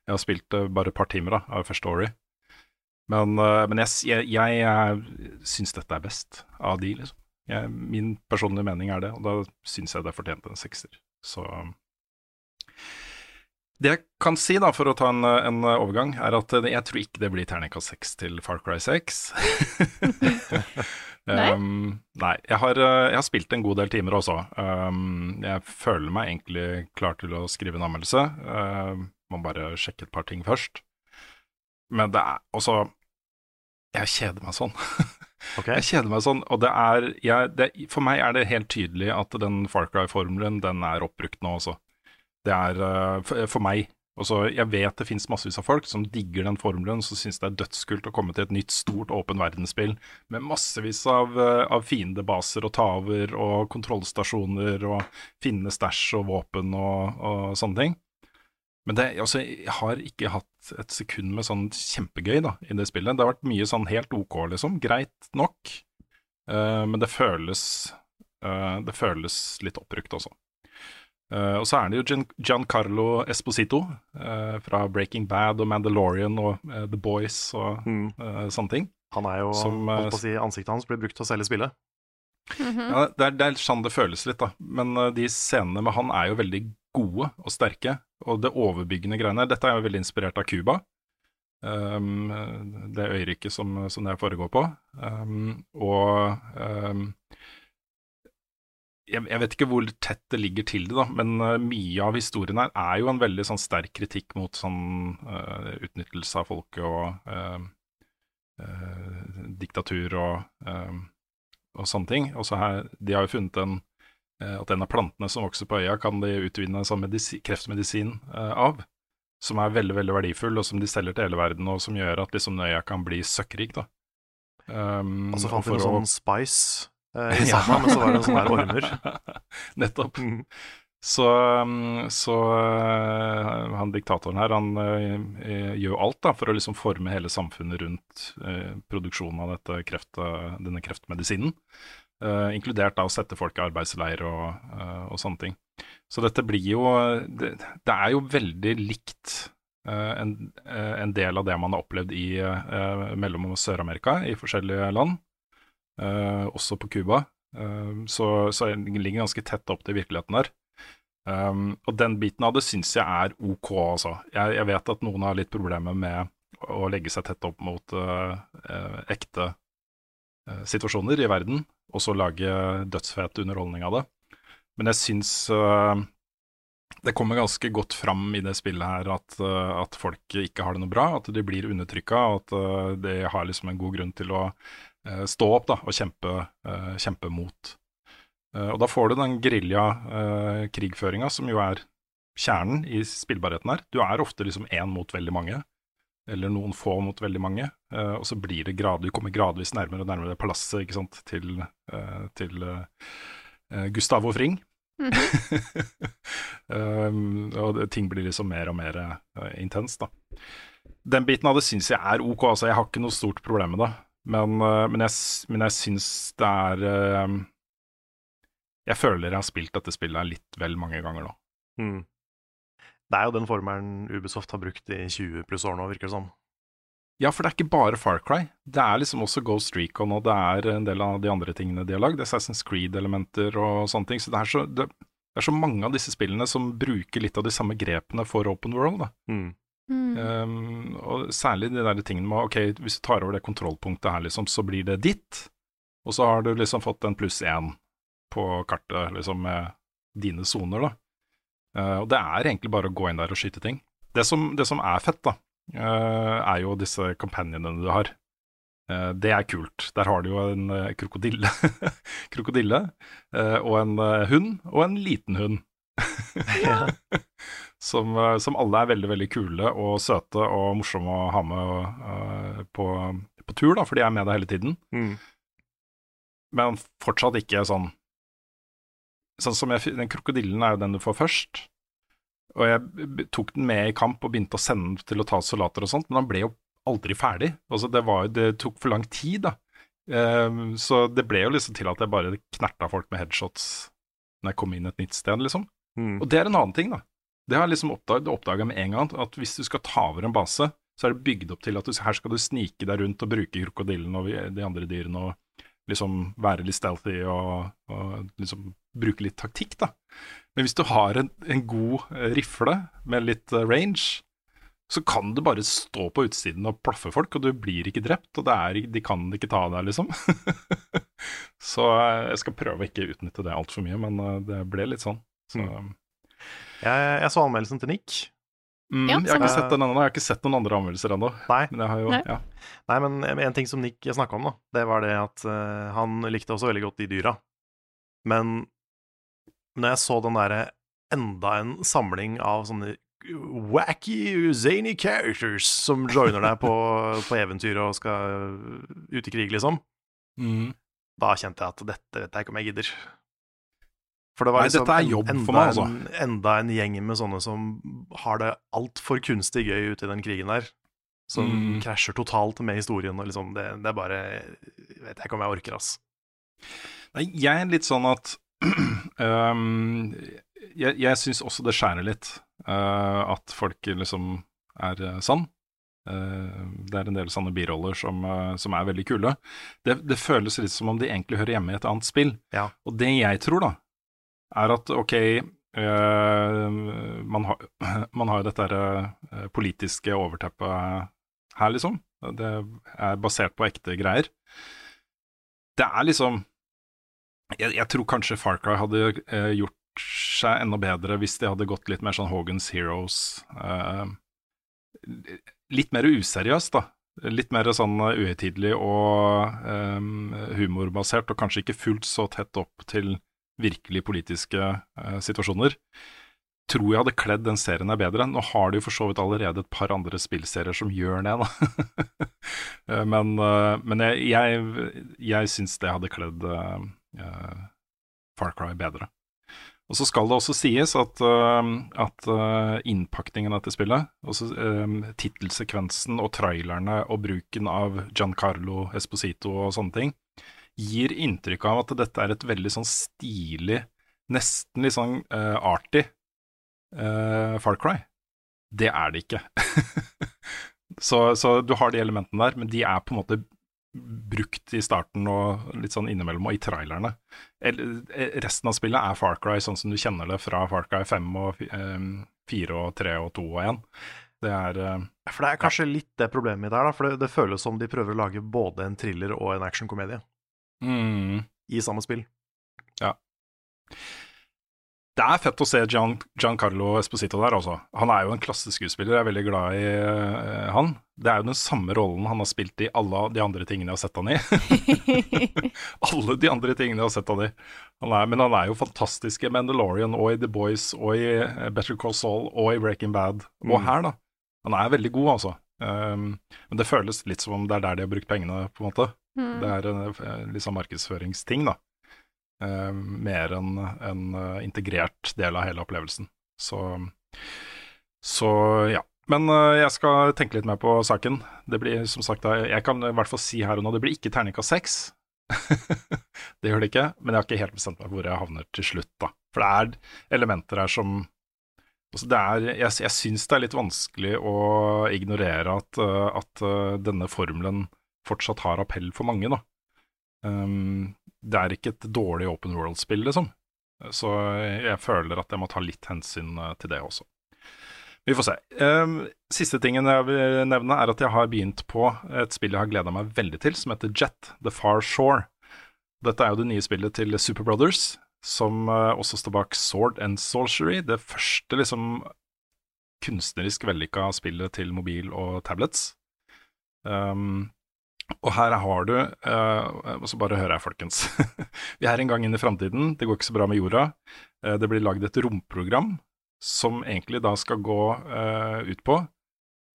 Jeg har spilt det bare et par timer da, av første Ori. Men, eh, men jeg, jeg, jeg, jeg syns dette er best av de, liksom. Jeg, min personlige mening er det, og da syns jeg det fortjente en sekser. Så Det jeg kan si, da, for å ta en, en overgang, er at jeg tror ikke det blir terningkast 6 til Far Cry 6. Nei? Um, nei. Jeg har, eh, jeg har spilt en god del timer også. Um, jeg føler meg egentlig klar til å skrive en anmeldelse. Um, må bare sjekke et par ting først. Men det er også Jeg kjeder meg sånn. Ok? Jeg kjeder meg sånn, og det er jeg, det, For meg er det helt tydelig at den Far Cry-formelen, den er oppbrukt nå også. Det er uh, for, for meg. Også, jeg vet det finnes massevis av folk som digger den formelen, som syns det er dødskult å komme til et nytt, stort, åpen verdensspill med massevis av, uh, av fiendebaser og taver og kontrollstasjoner, og finne stæsj og våpen og, og sånne ting. Men det, altså, jeg har ikke hatt et sekund med sånn kjempegøy da, i det spillet. Det har vært mye sånn helt ok, liksom. Greit nok. Uh, men det føles uh, Det føles litt oppbrukt også. Eh, og så er det jo Gian, Giancarlo Esposito uh, fra Breaking Bad og Mandalorian og uh, The Boys og Mm. sånne ting. Han er jo Som, holdt på å si, Ansiktet hans blir brukt til å selge spillet. Mhm. Ja, det, er, det er sånn det føles litt, da. Men de scenene med han er jo veldig gode og sterke. Og det overbyggende greiene Dette er jo veldig inspirert av Cuba. Um, det øyriket som, som det foregår på. Um, og um, jeg, jeg vet ikke hvor tett det ligger til det, da, men eh, mye av historien her er jo en veldig sånn sterk kritikk mot sånn uh, utnyttelse av folket og uh, diktatur og, og sånne ting. Og så her, de har jo funnet en, at en av plantene som vokser på øya, kan de utvinne sånn medisi kreftmedisin av. Som er veldig veldig verdifull, og som de selger til hele verden, og som gjør at liksom øya kan bli søkkrik. da. Um, Og så fant de noe å- sånn spice eh, i ja. men så var det sånne ormer. Nettopp. Mm. Så, um, så uh, han diktatoren her, han uh, gjør alt da, for å liksom forme hele samfunnet rundt eh, produksjonen av dette kreft, denne kreftmedisinen. Eh, inkludert da å sette folk i arbeidsleir og, og sånne ting. Så dette blir jo Det, det er jo veldig likt eh, en, en del av det man har opplevd i Mellom- og Sør-Amerika, i forskjellige land. Uh, også på Cuba. Uh, så, så det ligger ganske tett opp til virkeligheten der. Um, og den biten av det syns jeg er ok, altså. Jeg, jeg vet at noen har litt problemer med å legge seg tett opp mot uh, uh, ekte uh, situasjoner i verden, og så lage dødsfet underholdning av det. Men jeg syns det kommer ganske godt fram i det spillet her at, at folk ikke har det noe bra, at de blir undertrykka, og at de har liksom en god grunn til å stå opp da, og kjempe, uh, kjempe mot. Uh, og da får du den gerilja-krigføringa, som jo er kjernen i spillbarheten her. Du er ofte liksom én mot veldig mange, eller noen få mot veldig mange, og så blir det grad, du kommer gradvis nærmere og nærmere palasset ikke sant, til, til Gustavo Fring. um, og det, ting blir liksom mer og mer uh, intenst, da. Den biten av det syns jeg er ok, altså jeg har ikke noe stort problem med det. Men, uh, men, jeg, men jeg syns det er uh, Jeg føler jeg har spilt dette spillet litt vel mange ganger nå. Mm. Det er jo den formelen Ubisoft har brukt i 20 pluss år nå, virker det som. Ja, for det er ikke bare Far Cry. Det er liksom også Ghost Recon, og det er en del av de andre tingene de har lagd. Assassin's Creed-elementer og sånne ting. Så det er så, det, det er så mange av disse spillene som bruker litt av de samme grepene for Open World. da. Mm. Mm. Um, og særlig de der tingene med ok, hvis du tar over det kontrollpunktet her, liksom, så blir det ditt. Og så har du liksom fått en pluss én på kartet, liksom, med dine soner, da. Uh, og det er egentlig bare å gå inn der og skyte ting. Det som, det som er fett, da, uh, er jo disse companionene du har. Uh, det er kult. Der har du jo en eh, krokodille, krokodille eh, og en hund, og en liten hund. som, eh, som alle er veldig, veldig kule og søte og morsomme å ha med uh, på, på tur, da, for de er med deg hele tiden. Mm. Men fortsatt ikke sånn Sånn som jeg, Den krokodillen er jo den du får først. Og jeg tok den med i kamp og begynte å sende den til å ta soldater og sånt, men han ble jo aldri ferdig. Altså det, var, det tok for lang tid, da. Um, så det ble jo liksom til at jeg bare knerta folk med headshots når jeg kom inn et nytt sted, liksom. Mm. Og det er en annen ting, da. Det har jeg liksom oppdaga med en gang, at hvis du skal ta over en base, så er det bygd opp til at du, her skal du snike deg rundt og bruke krokodillen og de andre dyrene og liksom være litt stealthy og, og liksom bruke litt taktikk, da. Men hvis du har en, en god eh, rifle med litt eh, range, så kan du bare stå på utsiden og plaffe folk, og du blir ikke drept, og det er, de kan ikke ta deg, liksom. så eh, jeg skal prøve å ikke utnytte det altfor mye, men det ble litt sånn. Så, Jeg, jeg så anmeldelsen til Nick. mm, Ja, jeg har ikke sett den enda, jeg har ikke sett noen andre anmeldelser ennå. Nei. Men jo, Nei. ja. Nei, men en ting som Nick snakka om, da, det var det at uh, han likte også veldig godt de dyra. Men når jeg så den derre enda en samling av sånne wacky, zany characters som joiner deg på, på eventyr og skal ut i krig, liksom, Mm. da kjente jeg at dette vet jeg ikke om jeg gidder. For det var Nei, liksom dette er jobb for enda meg, altså. En, enda en gjeng med sånne som har det altfor kunstig gøy ute i den krigen der. Som Mm. krasjer totalt med historien. Og liksom det, det er bare Jeg Vet ikke om jeg orker, ass. Nei, jeg er litt sånn at um, Jeg, jeg syns også det skjærer litt Uh, at folk liksom er uh, sann. Uh, det er en del sånne biroller som, som er veldig kule. Det, det føles litt som om de egentlig hører hjemme i et annet spill. Ja. Og det jeg tror, da, er at ok øh, man, har, man har dette der, øh, politiske overteppet her, liksom. Det er basert på ekte greier. Det er liksom jeg, jeg tror kanskje Far Cry hadde eh, gjort seg enda bedre hvis de hadde gått litt mer sånn Hogans Heroes. eh, litt mer useriøst, da. Litt mer sånn eh, uhøytidelig og eh, humorbasert, og kanskje ikke fullt så tett opp til virkelig politiske eh, situasjoner. Tror jeg hadde kledd den serien her bedre. Nå har de jo for så vidt allerede et par andre spillserier som gjør det, da. Eh, men eh, men jeg, jeg, jeg syns det hadde kledd eh, eh, Far Cry bedre. Og så skal det også sies at, at innpakningen av dette spillet, også uh, tittelsekvensen og trailerne og bruken av Giancarlo Esposito og sånne ting, gir inntrykk av at dette er et veldig sånn stilig, nesten litt sånn uh, arty uh, Far Cry. Det er det ikke. så, så du har de elementene der, men de er på en måte brukt i starten og litt sånn innimellom, og i trailerne. Eh, Resten av spillet er Far Cry sånn som du kjenner det fra Far Cry 5 og eh, 4 og 3 og 2 og 1. Det er eh, For det er kanskje litt det problemet mitt her, da. For det, det føles som de prøver å lage både en thriller og en actionkomedie mm, i samme spill. Ja. Det er fett å se Gian, Giancarlo Esposito der, altså. Han er jo en klasseskuespiller, jeg er veldig glad i uh, han. Det er jo den samme rollen han har spilt i alle de andre tingene jeg har sett han i. alle de andre tingene jeg har sett han i. Han er, men han er jo fantastisk i Mandalorian og i The Boys og i eh, Better Call Saul og i Breaking Bad. Og Mm. her, da. Han er veldig god, altså. Um, men det føles litt som om det er der de har brukt pengene, på en måte. Mm. Det er en eh, litt sånn markedsføringsting, da. Eh, mer enn en eh, integrert del av hele opplevelsen. Så, så ja. Men eh, jeg skal tenke litt mer på saken. Det blir som sagt, jeg kan i hvert fall si her og nå, det blir ikke terningkast seks. det gjør det ikke, men jeg har ikke helt bestemt meg hvor jeg havner til slutt, da. For det er elementer her som altså det er, Jeg, jeg syns det er litt vanskelig å ignorere at, eh, at eh, denne formelen fortsatt har appell for mange, da. Um, det er ikke et dårlig open world-spill, liksom. Så jeg føler at jeg må ta litt hensyn eh, til det også. Vi får se. Um, siste tingen jeg vil nevne, er at jeg har begynt på et spill jeg har gleda meg veldig til, som heter Jet The Far Shore. Dette er jo det nye spillet til Super Brothers, som eh, også står bak Sword and Sorcery, det første liksom kunstnerisk vellykka spillet til mobil og tablets. Um, Og her har du uh, Og så bare hører jeg, folkens. vi er en gang inn i framtiden. Det går ikke så bra med jorda. Uh, det blir lagd et romprogram som egentlig da skal gå uh, ut på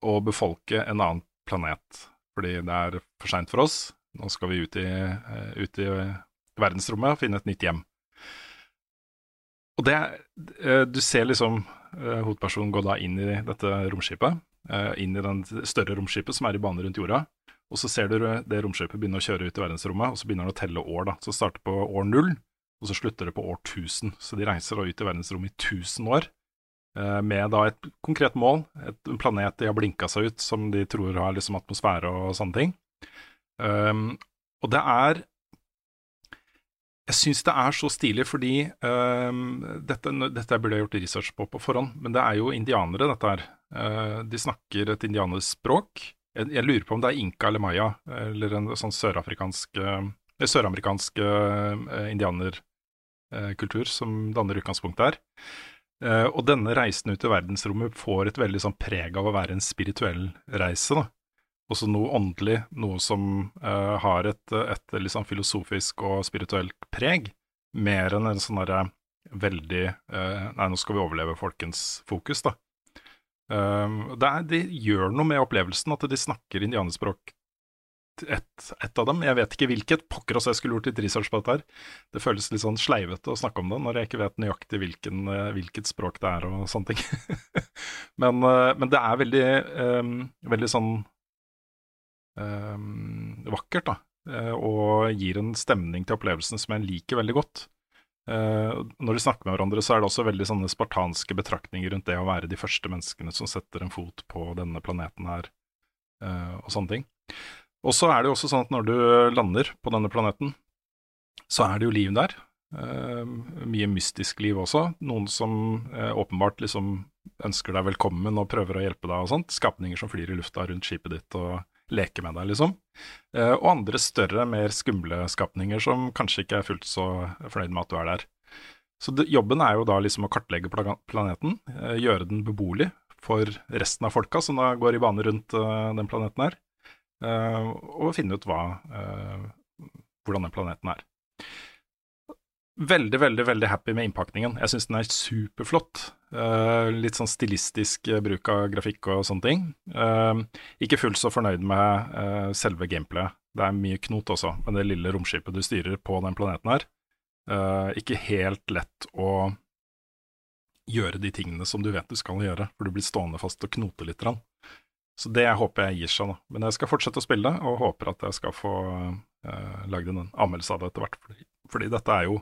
å befolke en annen planet. Fordi det er for seint for oss. Nå skal vi ut i, ut i verdensrommet og finne et nytt hjem. Og det Du ser liksom hovedpersonen gå da inn i dette romskipet. Inn i den større romskipet som er i bane rundt jorda. Og så ser du det romskipet begynne å kjøre ut i verdensrommet, og så begynner det å telle år. da. Så det starter på år null, og så slutter det på år 1000. Så de reiser da ut i verdensrommet i 1000 år, eh, med da et konkret mål, et, planet de har blinka seg ut, som de tror har liksom atmosfære og sånne ting. Um, og det er Jeg syns det er så stilig fordi um, dette, dette burde jeg gjort research på på forhånd, men det er jo indianere, dette her. Uh, de snakker et indianerspråk. Jeg, jeg, lurer på om det er inka eller maya, eller en sånn sørafrikansk eh, Søramerikansk uh, indianerkultur uh, som danner utgangspunktet her. Uh, og denne reisen ut i verdensrommet får et veldig sånn preg av å være en spirituell reise. da. Også noe åndelig, noe som uh, har et, et liksom filosofisk og spirituelt preg, mer enn en sånn derre veldig Nei, nå skal vi overleve, folkens, fokus, da. Um, det, er, gjør noe med opplevelsen at de snakker indianerspråk, ett et av dem. Jeg vet ikke hvilket. Pokker også, jeg skulle gjort litt research på dette her. Det føles litt sånn sleivete å snakke om det når jeg ikke vet nøyaktig hvilken, eh, hvilket språk det er og sånne ting. men, uh, men, det er veldig, um, veldig sånn um, vakkert, da. Uh, og gir en stemning til opplevelsen som jeg liker veldig godt. Uh, når de snakker med hverandre, så er det også veldig sånne spartanske betraktninger rundt det å være de første menneskene som setter en fot på denne planeten her, uh, og sånne ting. Og så er det jo også sånn at når du lander på denne planeten, så er det jo liv der. Uh, mye mystisk liv også. Noen som åpenbart liksom ønsker deg velkommen og prøver å hjelpe deg og sånt. Skapninger som flyr i lufta rundt skipet ditt og leker med deg, liksom. Eh, og andre større, mer skumle skapninger som kanskje ikke er fullt så fornøyd med at du er der. Så det, jobben er jo da liksom å kartlegge planeten, eh, gjøre den beboelig for resten av folka som da går i bane rundt uh, den planeten her, og finne ut hva, hvordan den planeten er. Veldig, veldig veldig happy med innpakningen. Jeg syns den er superflott. Uh, litt sånn stilistisk uh, bruk av grafikk og sånne ting. Uh, ikke fullt så fornøyd med selve gameplayet. Det er mye knot også, med det lille romskipet du styrer på den planeten her. ikke helt lett å gjøre de tingene som du vet du skal gjøre, for du blir stående fast og knote litt. Så det håper jeg gir seg nå. Men jeg skal fortsette å spille, og håper at jeg skal få uh, lagd en anmeldelse av det etter hvert. Fordi, fordi dette er jo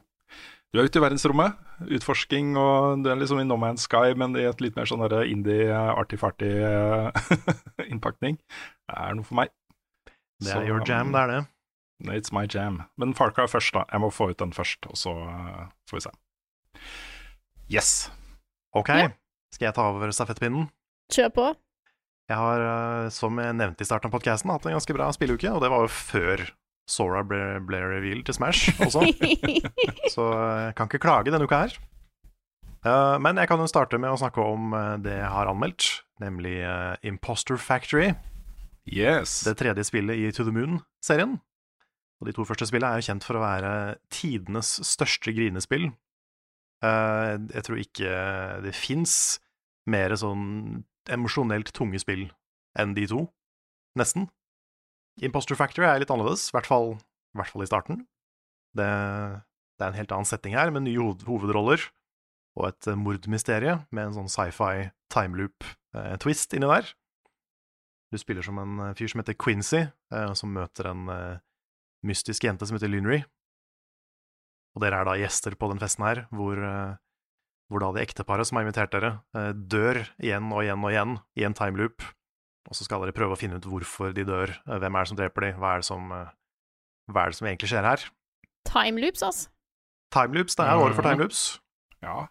du er ute i verdensrommet, utforsking, og du er liksom i No Man's Sky, men i et litt mer sånn indie-arty-farty-innpakning. Det er noe for meg. Det er så, your jam, det er det. It's my jam. Men Farcar først, da. Jeg må få ut den først, og så uh, får vi se. Yes. Ok, Yeah. skal jeg ta over stafettpinnen? Kjør på. Jeg har, uh, som jeg nevnte i starten av podkasten, hatt en ganske bra spilleuke, og det var jo før Sora ble, ble revealed til Smash også. så jeg eh, kan ikke klage denne uka her. Uh, men jeg kan jo starte med å snakke om uh, det jeg har anmeldt, nemlig uh, Imposter Factory. Yes. Det tredje spillet i To the Moon-serien. Og De to første spillene er jo kjent for å være tidenes største grinespill. jeg tror ikke det fins mer sånn emosjonelt tunge spill enn de to. Nesten. Imposter Factory er litt annerledes, i hvert fall, hvert fall i starten. Det, det, er en helt annen setting her, med nye hovedroller og et mordmysterium mordmysterie med en sånn sci-fi timeloop-twist eh, inni der. Du spiller som en eh, fyr som heter Quincy, eh, som møter en eh, mystisk jente som heter Lynry. Og dere er da gjester på den festen her, hvor, eh, hvor da det ekteparet som har invitert dere, dør igjen og igjen og igjen i en timeloop og så skal dere prøve å finne ut hvorfor de dør. Eh, hvem er det som dreper de? Hva er det som, eh, hva er det som egentlig skjer her? Timeloops, altså. Timeloops, det er året for timeloops. Ja.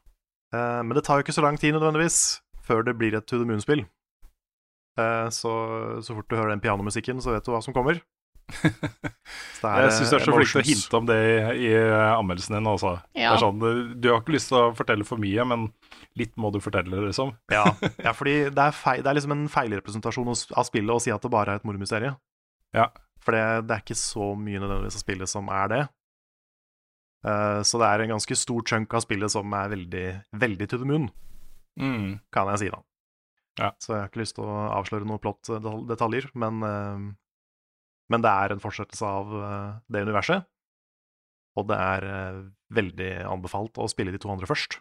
Uh, men det tar jo ikke så lang tid nødvendigvis før det blir et To the Moon-spill. Uh, så, så fort du hører den pianomusikken, så vet du hva som kommer. Er, jeg syns du er så flink til å hinte om det i, i anmeldelsen din. Også. Ja. Sånn, du har ikke lyst til å fortelle for mye, men litt må du fortelle, liksom. ja, ja, fordi det er, feil, det er liksom en feilrepresentasjon av spillet å si at det bare er et mordmysterium. Ja. For det, det er ikke så mye nødvendigvis av spillet som er det. Uh, så det er en ganske stor chunk av spillet som er veldig, veldig to the moon, Mm. kan jeg si, da. Ja. Så jeg har ikke lyst til å avsløre noen plott-detaljer, men, eh, men det er en fortsettelse av eh, det universet. Og det er eh, veldig anbefalt å spille de to andre først.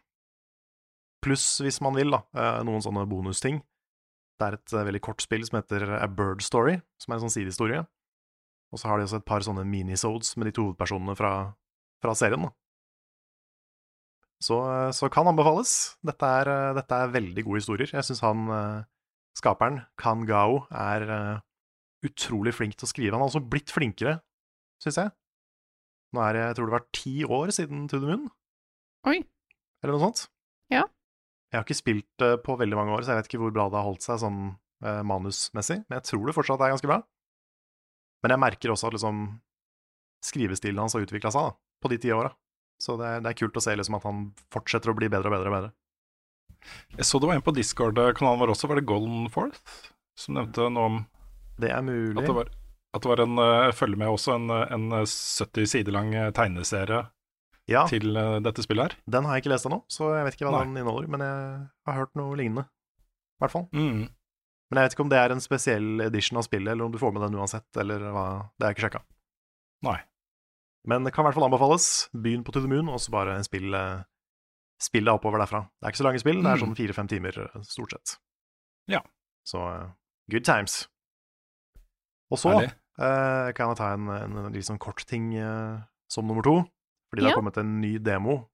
Pluss, hvis man vil, da, eh, noen sånne bonusting. Det er et veldig kort spill som heter A Bird Story, som er en sånn sidehistorie. Og så har de også et par sånne minisodes med de to hovedpersonene fra, fra serien. Da. Så, så kan anbefales. Dette er, dette er veldig gode historier. Jeg syns han skaperen, Kan Gao, er utrolig flink til å skrive. Han har også blitt flinkere, syns jeg. Nå er det, jeg tror det var ti år siden To the Moon, Oi. eller noe sånt. Ja. Jeg har ikke spilt det på veldig mange år, så jeg vet ikke hvor bra det har holdt seg sånn eh, manusmessig, men jeg tror det fortsatt er ganske bra. Men jeg merker også at liksom skrivestilen hans har utvikla seg da, på de ti åra. Så det er, det er kult å se liksom at han fortsetter å bli bedre og bedre og bedre. Jeg så det var en på Discord-kanalen vår også, var det Golden Forth, Som nevnte noe om Det er mulig. at det var, at det var en uh, følger med også, en, eh, en eh, 70 sider lang eh, tegneserie Ja, til uh, dette spillet her. den har jeg ikke lest ennå, så jeg vet ikke hva Nei. den inneholder. Men jeg har hørt noe lignende, i hvert fall. Mm. Men jeg vet ikke om det er en spesiell edition av spillet, eller om du får med den uansett, eller hva. Det har jeg ikke sjekka. Nei. Men det kan i hvert fall anbefales. Begynn på To the Moon, og så bare spill, eh, spill deg oppover derfra. Det er ikke så lange spill, det er Mm. sånn fire-fem timer eh, stort sett. Ja. Så eh, good times. Og så eh, kan jeg ta en, en litt sånn kort ting eh, som nummer to. Fordi det Ja. har kommet en ny demo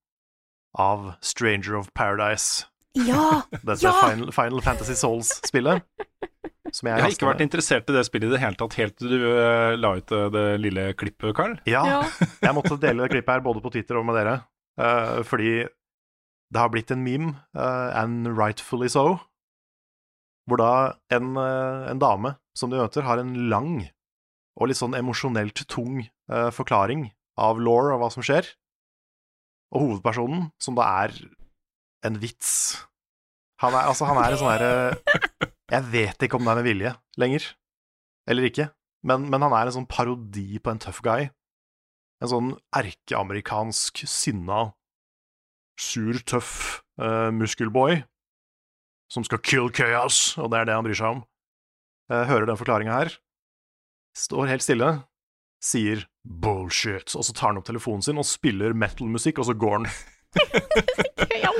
av Stranger of Paradise. Ja! Dette Ja! Final, Final Fantasy Souls-spillet. Som jeg, Jeg har ikke vært interessert i det spillet i det hele tatt, helt til du uh, la ut eh, det lille klippet, Carl. Ja, ja. jeg måtte dele det klippet her både på Twitter og med dere, uh, fordi det har blitt en meme, uh, and rightfully so, hvor da en, eh, en dame som du møter, har en lang og litt sånn emosjonelt tung eh, forklaring av law og hva som skjer, og hovedpersonen, som da er en vits. Han er, altså, han er en sånn herre Jeg vet ikke om det er med vilje lenger, eller ikke, men, men han er en sånn parodi på en tough guy. En sånn erkeamerikansk, sinna, sur, tøff eh, muskelboy som skal kill chaos, og det er det han bryr seg om. Eh, hører den forklaringa her, står helt stille, sier bullshit, og så tar han opp telefonen sin og spiller metal-musikk, og så går han.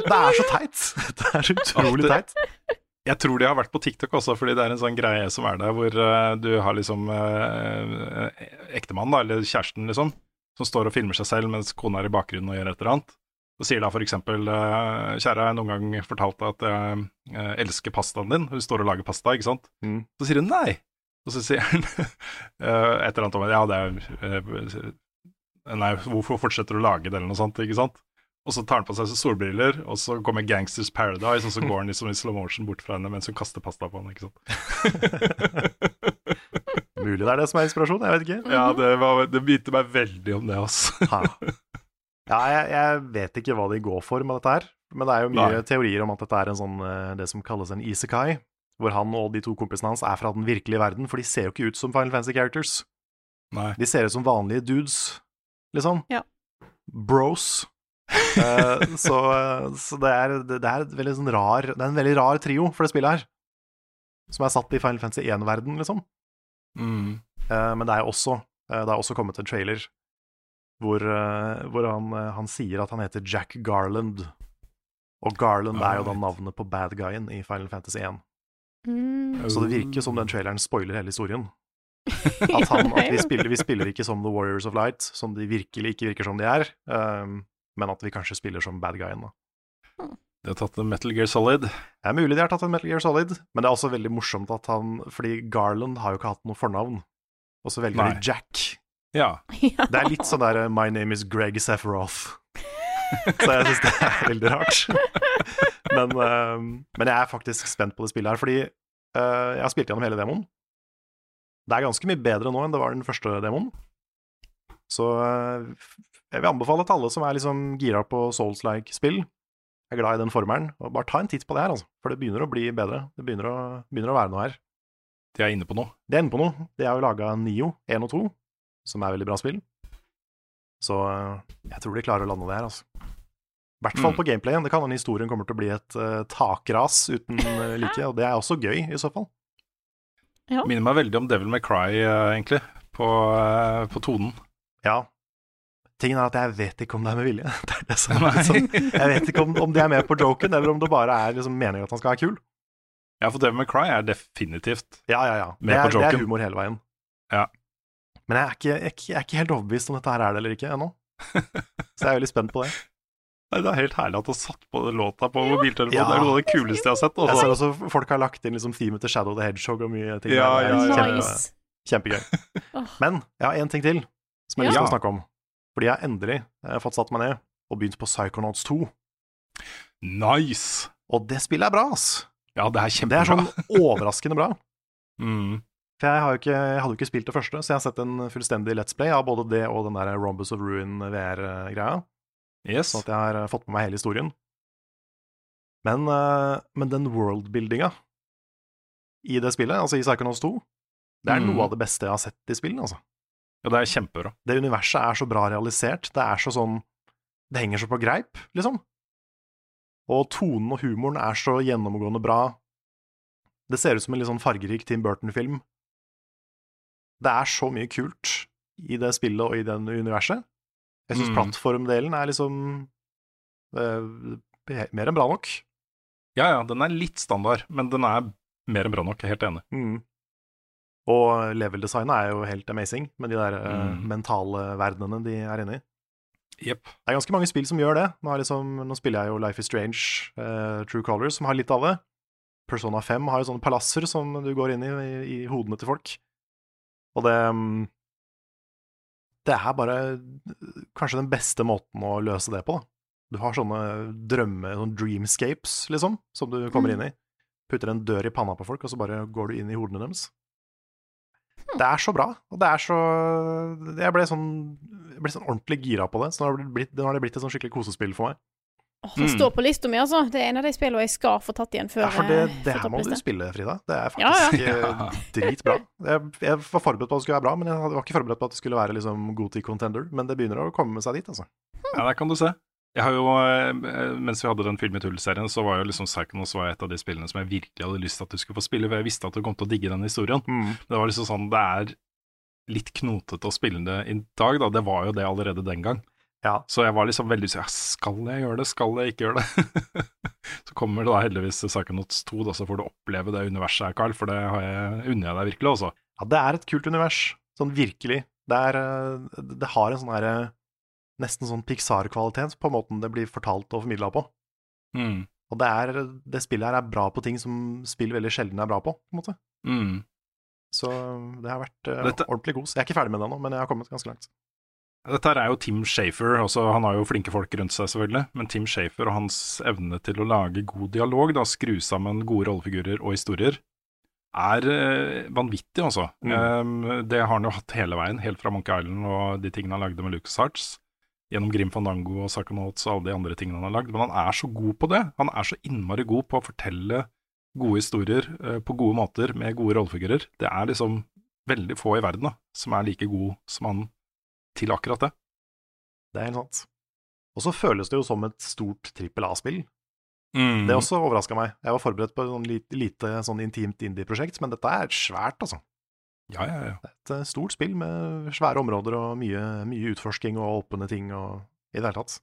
Det er så teit! Det er så utrolig teit. Jeg tror de har vært på TikTok også, fordi det er en sånn greie som er der, hvor uh, du har liksom uh, ektemannen, da, eller kjæresten, liksom, som står og filmer seg selv mens kona er i bakgrunnen og gjør et eller annet. Så sier da for eksempel eh, Kjære, jeg har noen gang fortalt deg at jeg eh, elsker pastaen din. Hun står og lager pasta, ikke sant. Mm. Så sier hun nei. Og så sier han eh, et eller annet om ja, det er Nei, hvorfor fortsetter du å lage det, eller noe sånt, ikke sant. Og så tar han på seg solbriller, og så kommer Gangsters Paradise, og så går han liksom i slow motion bort fra henne mens hun kaster pasta på henne, ikke sant. Mulig det er det som er inspirasjon, jeg vet ikke. Ja, det, var, det begynte meg veldig om det, altså. Ja, jeg, jeg vet ikke hva de går for med dette her, men det er jo mye Nei. teorier om at dette er en sånn, eh, det som kalles en isekai, hvor han og de to kompisene hans er fra den virkelige verden, for de ser jo ikke ut som Final Fantasy characters. Nei. De ser ut som vanlige dudes, liksom. Ja. Bros. Eh, så så det, er, det, det er veldig sånn rar Det er en veldig rar trio for det spillet her, som er satt i Final Fantasy 1-verden, liksom. Mm. Eh, men det er også, eh, det er også kommet en trailer hvor, eh, hvor han, eh, han sier at han heter Jack Garland. Og Garland er jo da navnet på bad guyen i Final Fantasy 1. Mm. Så det virker som den traileren spoiler hele historien. At, han, at vi, spiller, vi spiller ikke som The Warriors of Light, som de virkelig ikke virker som de er, um, men at vi kanskje spiller som bad guyen. Da. De har tatt en Metal Gear Solid. Det er mulig de har tatt en Metal Gear Solid, men det er også veldig morsomt at han Fordi Garland har jo ikke hatt noe fornavn, og så velger Nei. de Jack. Ja. ja. Det er litt sånn der My name is Greg Sephiroth. Så jeg syns det er veldig rart. Men, eh, men jeg er faktisk spent på det spillet her, fordi eh, jeg har spilt gjennom hele demoen. Det er ganske mye bedre nå enn det var den første demoen. Så eh, jeg vil anbefale til alle som er liksom gira på Souls-like spill, jeg er glad i den formelen, og bare ta en titt på det her, altså. For det begynner å bli bedre. Det begynner å, begynner å være noe her. De er inne på noe. De er inne på noe. De har jo laga Nio 1 og 2, som er veldig bra spill. Så eh, jeg tror de klarer å lande det her, altså. I hvert fall Mm. på gameplayen. Det kan hende historien kommer til å bli et uh, takras uten eh, like, og det er også gøy, i så fall. Minner meg veldig om Devil May Cry, uh, egentlig, på, uh, på tonen. Ja. Tingen er at jeg vet ikke om det er med vilje. Det er det som er sånn. Jeg vet ikke om, om de er med på joken, eller om det bare er liksom meningen at han skal være kul. Ja, for Devil May Cry er definitivt Ja, ja, ja. Det er, på er, det er humor hele veien. Ja. Men jeg er, ikke, jeg, jeg er ikke helt overbevist om dette her er det eller ikke ennå. Så jeg er veldig spent på det. Nei, Det er helt herlig at du har satt på den låta på mobiltelefonen. Ja. Det er noe av det kuleste jeg har sett. Jeg Altså. ser også folk har lagt inn liksom themet til Shadow the Hedgehog og mye ting. Ja, ja, ja. Nice. Kjempegøy. Men jeg har én ting til som jeg har lyst til å snakke om. Fordi jeg endelig har fått satt meg ned og begynt på Psychonauts 2. Nice! Og det spillet er bra, ass. Ja, det er kjempebra. Det er sånn overraskende bra. Mm. For jeg, ikke, jeg hadde jo ikke spilt det første, så jeg har sett en fullstendig Let's Play av både det og den der Rombus of Ruin VR-greia. Yes. Sånn at jeg har eh, fått med meg hele historien. Men, eh, men den worldbuildinga i det spillet, altså i Psychonauts 2, det er Mm. noe av det beste jeg har sett i spillene, altså. Ja, det er kjempebra. Det universet er så bra realisert. Det er så sånn Det henger så på greip, liksom. Og tonen og humoren er så gjennomgående bra. Det ser ut som en litt sånn fargerik Tim Burton-film. Det er så mye kult i det spillet og i den universet. Jeg syns Mm. plattformdelen er liksom uh, mer enn bra nok. Ja, ja, den er litt standard, men den er mer enn bra nok. Jeg er helt enig. Mm. Og level-designet er jo helt amazing, med de der uh, Mm. mentale verdenene de er inne i. Yep. Det er ganske mange spill som gjør det. Nå, liksom, nå spiller jeg jo Life is Strange, uh, True Colors, som har litt av det. Persona 5 har jo sånne palasser som du går inn i, i, i hodene til folk. Og det mm, Det er bare kanskje den beste måten å løse det på, da. Du har sånne drømme, sånne dreamscapes, liksom, som du kommer inn i. Putter en dør i panna på folk, og så bare går du inn i hodene deres. Det er så bra, og det er så Jeg ble sånn, jeg ble sånn ordentlig gira på det, så nå har det blitt, nå har det blitt et sånn skikkelig kosespill for meg. Åh, det Mm. står på lista mi, altså. Det er en av de spillene jeg skal få tatt igjen før Ja, for det, eh, det her må du spille, Frida. Det er Ja, ja. faktisk eh, dritbra. Jeg, jeg var forberedt på at det skulle være bra, men jeg var ikke forberedt på at det skulle være liksom til contender. Men det begynner å komme seg dit, altså. Ja, der kan du se. Jeg har jo, eh, Mens vi hadde den Film i tull-serien, så var jo liksom Psychonauts var et av de spillene som jeg virkelig hadde lyst til at du skulle få spille, for jeg visste at du kom til å digge den historien. Mm. Det var liksom sånn, det er litt knotete å spille det i dag, da. Det var jo det allerede den gang. Ja. Så jeg var liksom veldig sånn, skal jeg gjøre det, skal jeg ikke gjøre det? så kommer det da heldigvis Psychonauts 2, da, så får du oppleve det universet her, Carl, for det har jeg, unner jeg deg virkelig, altså. Ja, det er et kult univers. Sånn virkelig. Det er eh, Det har en sånn herre Nesten sånn Pixar-kvalitet på måten det blir fortalt og formidla på. Mm. Og det, er, det spillet her er bra på ting som spill veldig sjelden er bra på, på en måte. Mm. Så det har vært uh, Dette- ordentlig kos. Jeg er ikke ferdig med det ennå, men jeg har kommet ganske langt. Dette er jo Tim Shafer, også, han har jo flinke folk rundt seg selvfølgelig, men Tim Shafer og hans evne til å lage god dialog, da, skru sammen gode rollefigurer og historier, er eh, vanvittig, altså. Um, det har han jo hatt hele veien, helt fra Monkey Island og de tingene han lagde med Lucas Arts, gjennom Grim Fandango og Psychonauts og alle de andre tingene han har lagd, men han er så god på det. Han er så innmari god på å fortelle gode historier uh, på gode måter med gode rollefigurer. Det er liksom veldig få i verden da, som er like god som han til akkurat det. Det er helt sant. Og så føles det jo som et stort trippel A-spill. Mm. Det også overraska meg. Jeg var forberedt på et sånn lite, lite sånn intimt indie-prosjekt, men dette er svært, altså. Ja, ja, ja. Det er et stort spill med svære områder og mye, mye utforsking og åpne ting og i det hele tatt.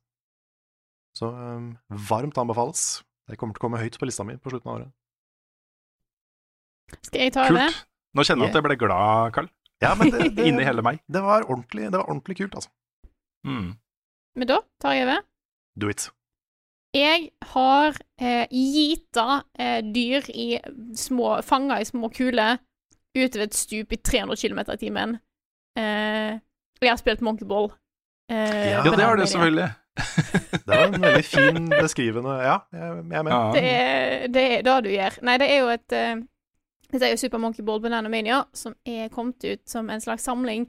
Så um, varmt anbefales. Det kommer til å komme høyt på lista mi på slutten av året. Skal jeg ta det? Kult. Nå kjenner jeg at jeg ble glad, Karl. Ja, men det, det, Inni hele meg. det, var ordentlig, det var ordentlig kult, altså. Mm. Men da tar jeg over. Do it. Jeg har eh, gita eh, dyr i små Fanga i små kuler utover et stup i 300 km i timen. Eh, og jeg har spilt monkeyball. Eh, Ja, det har du selvfølgelig. Det var en veldig fin beskrivende Ja, jeg, jeg er med. Ja. Det er det, er det du gjør. Nei, det er jo et eh, Dette er jo Super Monkey Ball Banana Mania, som er kommet ut som en slags samling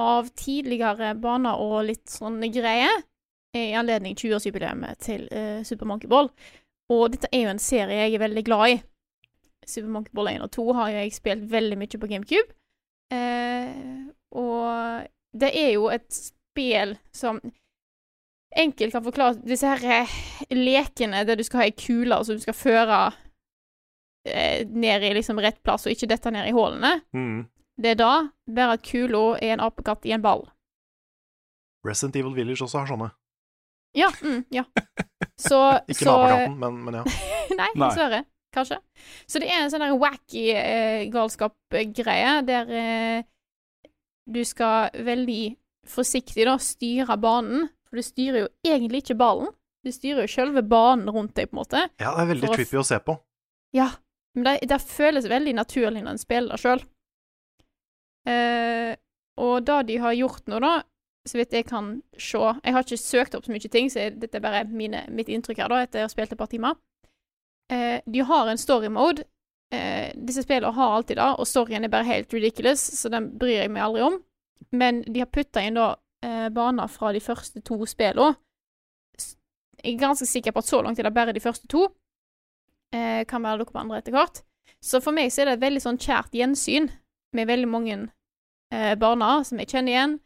av tidligere baner og litt sånne greier i anledning 20-årsjubileet til uh, Super Monkey Ball. Og dette er jo en serie jeg er veldig glad i. Super Monkey Ball 1 og 2 har jeg spilt veldig mye på GameCube. Uh, og det er jo et spill som enkelt kan forklare disse her eh, lekene der du skal ha ei kule som du skal føre eh, ned i liksom rett plass, og ikke dette ned i hullene. Mm. Det er da, bare at kula er en apekatt i en ball. Resident Evil Village også har sånne. Ja, mm, ja. Så, Ikke så apekatten, men, men ja. Nei, dessverre. Kanskje. Så det er en sånn der wacky eh, galskap-greie der eh, du skal veldig forsiktig da styre banen, for du styrer jo egentlig ikke ballen. Du styrer jo selve banen rundt deg, på en måte. ja, det er veldig trippy å se på. Ja, men det, det føles veldig naturlig når en spiller det sjøl. Eh, og det de har gjort nå, da, så vidt jeg kan se Jeg har ikke søkt opp så mye ting, så dette er bare mine, mitt inntrykk her, da, etter å ha spilt et par timer. Eh, de har en story mode. Eh, disse spillene har alltid det, og storyen er bare helt ridiculous, så den bryr jeg meg aldri om. Men de har putta inn da eh, baner fra de første to spillene. Jeg er ganske sikker på at så langt er det bare de første to. Eh, kan være dere på andre etter hvert. Så for meg så er det et veldig sånn kjært gjensyn med veldig mange eh, barna som jeg kjenner igjen.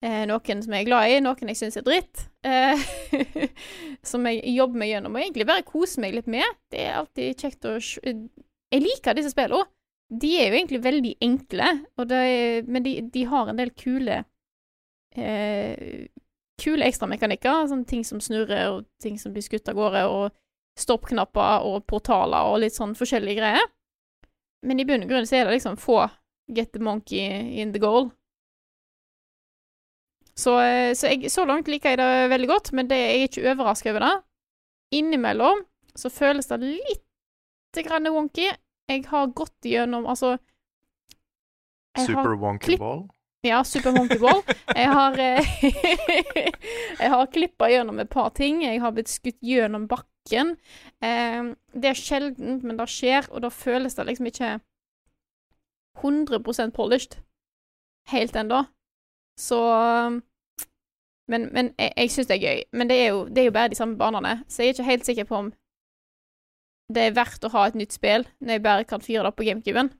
Eh, noen som jeg er glad i, noen jeg syns er dritt. Eh, som jeg jobber meg gjennom og egentlig bare koser meg litt med. Det er alltid kjekt å Jeg liker disse spillene. De er jo egentlig veldig enkle, er, men de, de har en del kule eh, Kule ekstramekanikker. Sånne ting som snurrer, og ting som blir skutt av gårde, og stoppknapper og portaler og litt sånn forskjellige greier. Men i bunn og grunn så er det liksom få get the monkey in the goal. Så, eh, så, jeg, så langt liker jeg det veldig godt, men det, jeg er ikke overraska over det. Innimellom så føles det litt grann wonky. Jeg har gått gjennom Altså jeg Super wonky ball. Ja, Super Monkey Ball. Jeg har eh, Jeg har klippa gjennom et par ting. Jeg har blitt skutt gjennom bakken. Det er sjeldent, men det skjer, og da føles det liksom ikke 100% polished helt ennå. Så Men, men jeg, jeg syns det er gøy. Men det er, jo, det er jo bare de samme banene, så jeg er ikke helt sikker på om det er verdt å ha et nytt spill når jeg bare kan fyre det opp på GameCuben.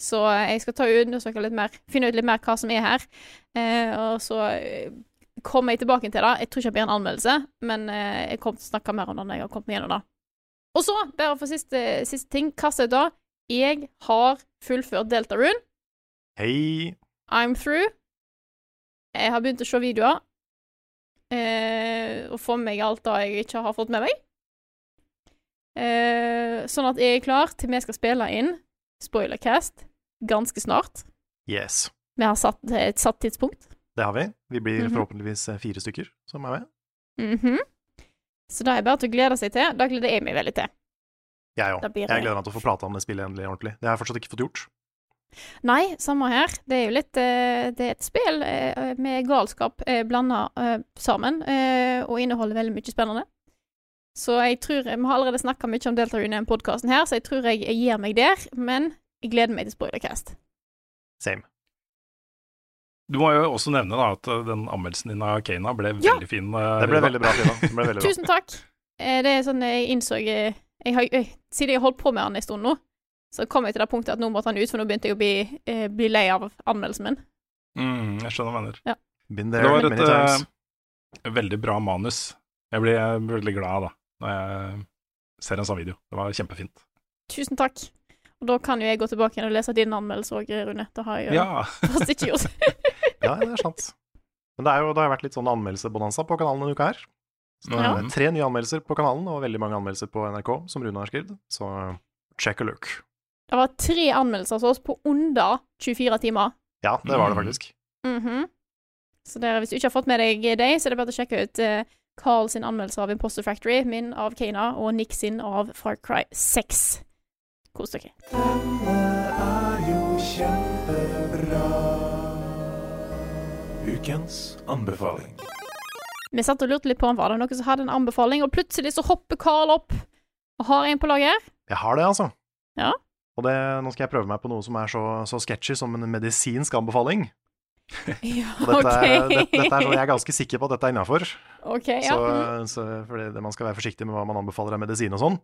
Så jeg skal ta og undersøke litt mer, finne ut litt mer hva som er her. Eh, og så eh, kommer jeg tilbake til det. Jeg tror ikke det blir en anmeldelse, men eh, jeg kommer til å snakke mer om det når jeg har kommet meg gjennom det. Og så, bare for siste, siste ting, kast ut da. Jeg har fullført Delta Rune. Hei. I'm through. Jeg har begynt å se videoer. Eh, og få med meg alt det jeg ikke har fått med meg. Eh, sånn at jeg er klar til vi skal spille inn Spoilercast ganske snart. Yes. Vi har satt et satt tidspunkt. Det har vi. Vi blir Mhm. forhåpentligvis eh, fire stykker som er med. Mhm. Så da er bare til å glede seg til. Da gleder jeg meg veldig til. Jeg òg. Jeg gleder meg til å få prate om det spillet endelig ordentlig. Det har jeg fortsatt ikke fått gjort. Nei, samme her. Det er jo litt eh, Det er et spill eh, med galskap blanda sammen, og inneholder veldig mye spennende. Så jeg tror Vi har allerede snakka mye om Delta i denne podkasten her, så jeg tror jeg, jeg gir meg der. Men jeg gleder meg til Spoilercast. Same. Du må jo også nevne da at uh, den anmeldelsen din av Kana ble Ja. veldig fin. uh, Det ble veldig bra, ble veldig bra. Tusen takk. Eh, det er sånn jeg innså eh, jeg har, jeg, Siden jeg har holdt på med han en stund nå, så kom jeg til det punktet at nå måtte han ut, for nå begynte jeg å bli, eh, bli lei av anmeldelsen min. Mm, jeg skjønner hva du mener. Been Det var et uh, veldig bra manus. Jeg blir uh, veldig glad da når jeg ser en sånn video. Det var kjempefint. Tusen takk. Og da kan jo jeg gå tilbake igjen og lese din anmeldelse òg, Rune. Det har jeg jo Ja. fast ikke gjort. Ja, det er sant. Men det, er jo, det har vært litt sånn anmeldelsebonanza på kanalen denne uka her. Så det Ja. er tre nye anmeldelser på kanalen, og veldig mange anmeldelser på NRK, som Rune har skrevet. Så check a look. Det var tre anmeldelser hos oss på under 24 timer. Ja, det var det Mm. faktisk. Mhm. Så der, hvis du ikke har fått med deg dem, så er det bare å sjekke ut eh, Carl sin anmeldelse av Imposter Factory, min av Kana, og Nick sin av Far Cry 6. Kos dere. Ukens anbefaling. Vi satt og lurte litt på om var det noen som hadde en anbefaling, og plutselig så hopper Carl opp og har en på lager. Jeg har det, altså. Ja. Og det, nå skal jeg prøve meg på noe som er så, så sketchy som en medisinsk anbefaling. Ja, dette, dette, er, OK. det, dette er noe jeg er ganske sikker på at dette er innafor. Okay, ja. Så, mm. så, fordi det- man skal være forsiktig med hva man anbefaler av medisin og sånn.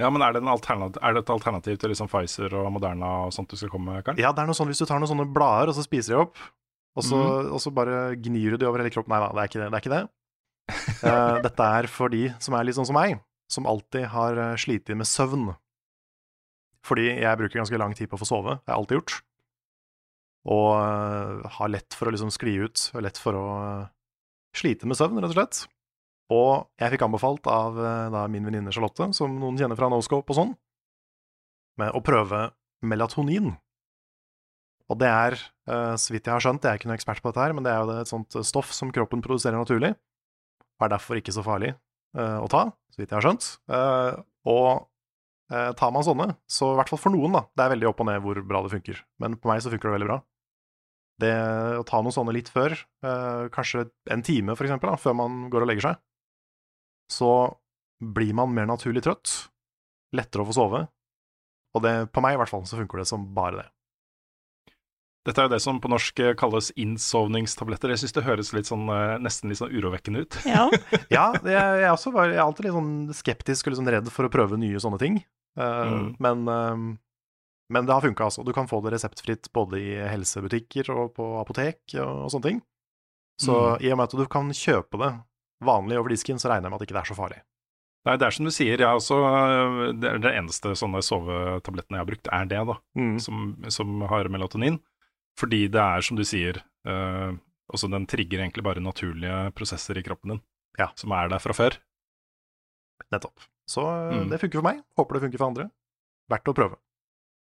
Ja, men er det, en er det et alternativ til liksom Pfizer og Moderna og sånt du skal komme med, Karl? Ja, det er noe sånn hvis du tar noen sånne blader, og så spiser de opp, og så, mm. og så bare gnir du de over hele kroppen. Nei da, det er ikke det. det, er ikke det. uh, dette er for de som er litt sånn som meg, som alltid har uh, slitt med søvn. Fordi jeg bruker ganske lang tid på å få sove, det har jeg alltid gjort. Og eh, har lett for å liksom skli ut, og lett for å eh, slite med søvn, rett og slett. Og jeg fikk anbefalt av eh, da min venninne Charlotte, som noen kjenner fra Noscope og sånn, med å prøve melatonin. Og det er, så vidt jeg har skjønt, jeg er ikke noen ekspert på dette her, men det er jo et sånt stoff som kroppen produserer naturlig, og er derfor ikke så farlig å ta, så vidt jeg har skjønt. Og tar man sånne, så i hvert fall for noen, da, det er veldig opp og ned hvor bra det funker, men på meg så funker det veldig bra. Det å ta noen sånne litt før, eh, kanskje en time for eksempel, da, før man går og legger seg, så blir man mer naturlig trøtt, lettere å få sove, og det, på meg i hvert fall, så funker det som bare det. Dette er jo det som på norsk eh, kalles innsovningstabletter. Jeg syns det høres litt sånn, eh, nesten litt sånn urovekkende ut. Ja. Ja, jeg, jeg, også var, jeg er alltid litt sånn skeptisk og litt sånn redd for å prøve nye sånne ting. Uh, Mm. men, eh, men det har funka, altså. Du kan få det reseptfritt både i helsebutikker og på apotek og, sånne ting. Så Mm. i og med at du kan kjøpe det vanlig over disken, så regner jeg med at ikke det er så farlig. Nei, det er som du sier, jeg også, eh, det er det eneste sånne sovetablettene jeg har brukt, er det, da. Mm. Som, som har melatonin. Fordi det er, som du sier, eh, også den trigger egentlig bare naturlige prosesser i kroppen din. Ja. Som er der fra før. Nettopp. Så eh, Mm. det funker for meg. Håper det funker for andre. Verdt å prøve.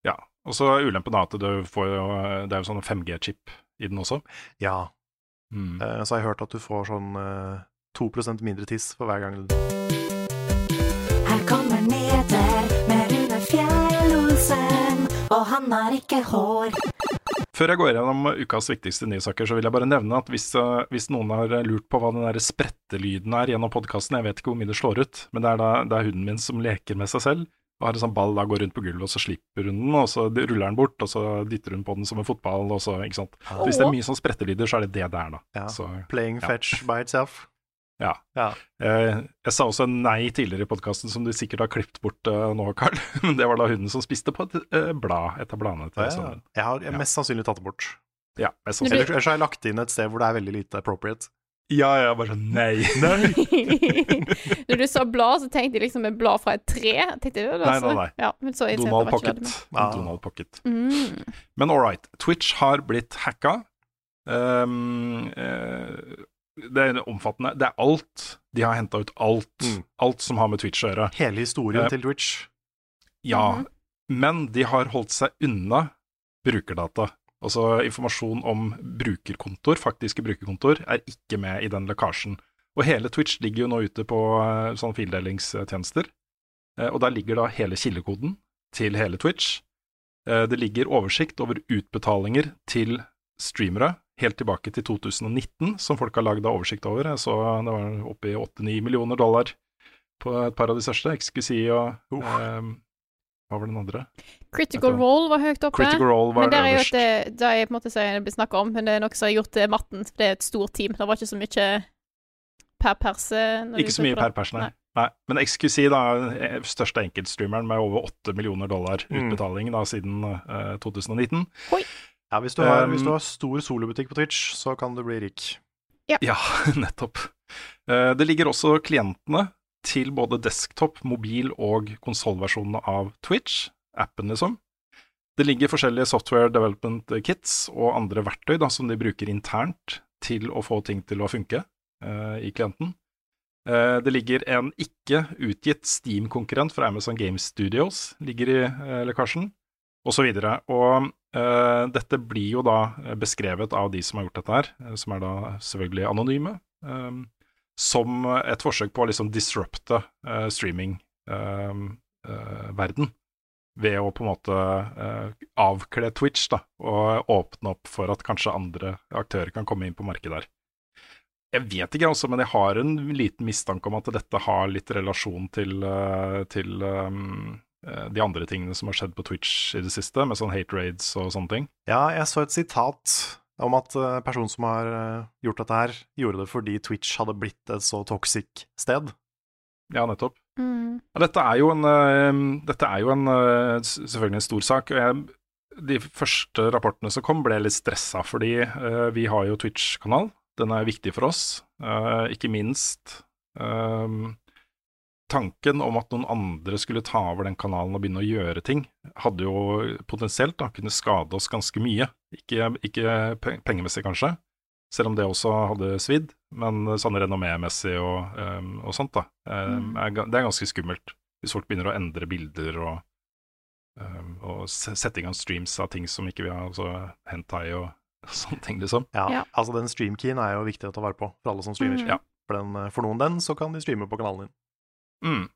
Ja. Og så er ulempen da at du får jo Det er jo sånn 5G-chip i den også. Ja, Mm. eh, så har jeg hørt at du får sånn eh, 2% mindre tiss for hver gang du Her kommer nyheter med Rune Fjell-Olsen, og han har ikke hår. Før jeg går gjennom ukas viktigste nyhetssaker, så vil jeg bare nevne at hvis, eh, hvis noen har lurt på hva den der sprettelyden er gjennom podkasten, jeg vet ikke hvor mye det slår ut, men det er da det er hunden min som leker med seg selv. Og har en sånn ball da går rundt på gulvet, og så slipper hun den, og så ruller den bort, og så dytter hun på den som en fotball, og så, ikke sant. Så hvis det er mye sånn sprettelyder, så er det det det er, da. Ja. Så, Playing Ja. fetch by itself. ja. Ja. Eh, jeg sa også nei tidligere i podkasten, som du sikkert har klippet bort eh, nå, Carl. Men det var da hunden som spiste på et eh, blad, et av bladene til Ja. Jeg har Ja. mest sannsynlig tatt det bort. Ja, mest sannsynlig. Ellers har jeg lagt inn et sted hvor det er veldig lite appropriate. Ja, ja, bare sånn nei. Når du sa blad, så tenkte jeg liksom et blad fra et tre. Tenkte jeg, det, Nei, nei, nei. Ja, men så Donald Pocket. Ah. Donald Pocket. Mm. Men all right. Twitch har blitt hacka. Um, uh, det er omfattende. Det er alt. De har henta ut alt. Mm. Alt som har med Twitch å gjøre. Hele historien uh, til Twitch. Ja, Mhm. men de har holdt seg unna brukerdata. Altså informasjon om brukerkontor, faktiske brukerkontor, er ikke med i den lekkasjen. Og hele Twitch ligger jo nå ute på eh, sånne fildelingstjenester. Eh, og der ligger da hele kildekoden til hele Twitch. Eh, det ligger oversikt over utbetalinger til streamere helt tilbake til 2019, som folk har lagd oversikt over. Jeg så det var oppe i 8-9 millioner dollar på et par av de største, XQC og Uff. Eh, Hva var den andre? Critical Role var høyt oppe. Role var men det er jo et, det, det er på en måte det blir om, men det er noe som har gjort til matten. for Det er et stort team. Det var ikke så mye per perse. Ikke så mye per pers, nei. Nei. Men XQC, da, største enkeltstreameren med over 8 millioner dollar Mm. utbetaling da, siden uh, 2019. Ja, hvis du, har, Um, hvis du har stor solobutikk på Twitch, så kan du bli rik. Ja, nettopp. Eh, det ligger også klientene til både desktop, mobil og konsollversjonene av Twitch, appen liksom. Det ligger forskjellige software development kits og andre verktøy da, som de bruker internt til å få ting til å funke eh, i klienten. Eh, det ligger en ikke utgitt Steam-konkurrent fra Amazon Game Studios ligger i eh, lekkasjen, osv. Og, og eh, dette blir jo da beskrevet av de som har gjort dette her, som er da selvfølgelig anonyme, eh, som et forsøk på å liksom disrupte streamingverden streaming-verden. ved å på en måte eh, avkle Twitch da, og åpne opp for at kanskje andre aktører kan komme inn på markedet der. Jeg vet ikke, også, men jeg har en liten mistanke om at dette har litt relasjon til, eh, til um, eh, de andre tingene som har skjedd på Twitch i det siste, med sånn hate raids og sånne ting. Ja, jeg så et sitat om at eh, personen som har eh, gjort dette her, gjorde det fordi Twitch hadde blitt et så toxic sted. Ja, nettopp. Mm. Ja, dette er jo en, eh, dette er jo en selvfølgelig en stor sak. og Jeg, de første rapportene som kom, ble litt stressa, fordi uh, vi har jo Twitch-kanal. Den er viktig for oss. uh, ikke minst eh, tanken om at noen andre skulle ta over den kanalen og begynne å gjøre ting, hadde jo potensielt da kunne skade oss ganske mye. Ikke, ikke pengemessig, kanskje, selv om det også hadde svidd, men sånn renommémessig og, um, og sånt, da. Mm. er, det er ganske skummelt. Hvis folk begynner å endre bilder og, um, og sette i gang streams av ting som ikke vi har, altså hentai og sånne ting, liksom. Ja, Ja. altså den streamkeyen er jo viktig å ta vare på for alle som streamer. Mm. Ja. For, den, for noen den, så kan de streame på kanalen din. Mm.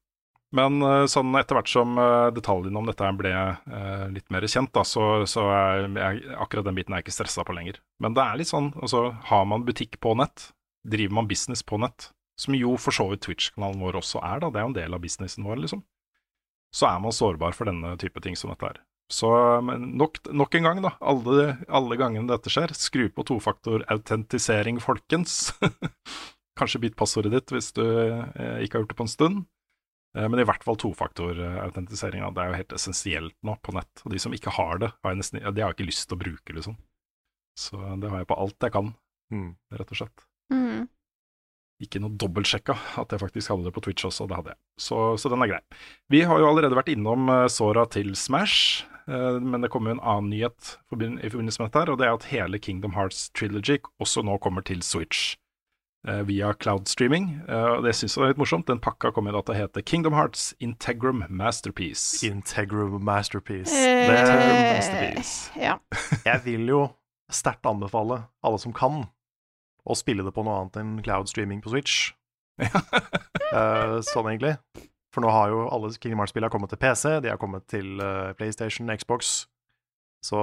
Men eh, sånn etter hvert som eh, detaljene om dette ble eh, litt mer kjent, da, så, så er jeg, akkurat den biten er jeg ikke stressa på lenger. Men det er litt sånn, altså har man butikk på nett, driver man business på nett, som jo for så vidt Twitch-kanalen vår også er, da, det er jo en del av businessen vår, liksom, så er man sårbar for denne type ting som dette er. Så nok, nok en gang, da, alle, alle gangene dette skjer, skru på tofaktor-autentisering, folkens. Kanskje bytt passordet ditt hvis du eh, ikke har gjort det på en stund. Eh, Men i hvert fall tofaktor-autentisering. Det er jo helt essensielt nå på nett. Og de som ikke har det, har jeg nesten, ja, de har jeg ikke lyst til å bruke, liksom. Så det har jeg på alt jeg kan, Mm. rett og slett. Mm. Ikke noe dobbeltsjekka at jeg faktisk hadde det på Twitch også, det hadde jeg. Så, så den er grei. Vi har jo allerede vært innom uh, såra til Smash, eh, men det kommer jo en annen nyhet i forbindelse med dette, her, og det er at hele Kingdom Hearts Trilogy også nå kommer til Switch. Eh, Via cloud streaming, Eh, det syns jeg er litt morsomt. Den pakka kommer da til å hete Kingdom Hearts Integrum Masterpiece. Integrum masterpiece. Eh, Det, Integrum Masterpiece. Ja. jeg vil jo sterkt anbefale alle som kan, å spille det på noe annet enn cloud streaming på Switch. Eh, sånn egentlig. For nå har jo alle Kingdom Hearts-spillene kommet til PC, de har kommet til PlayStation, Xbox. Så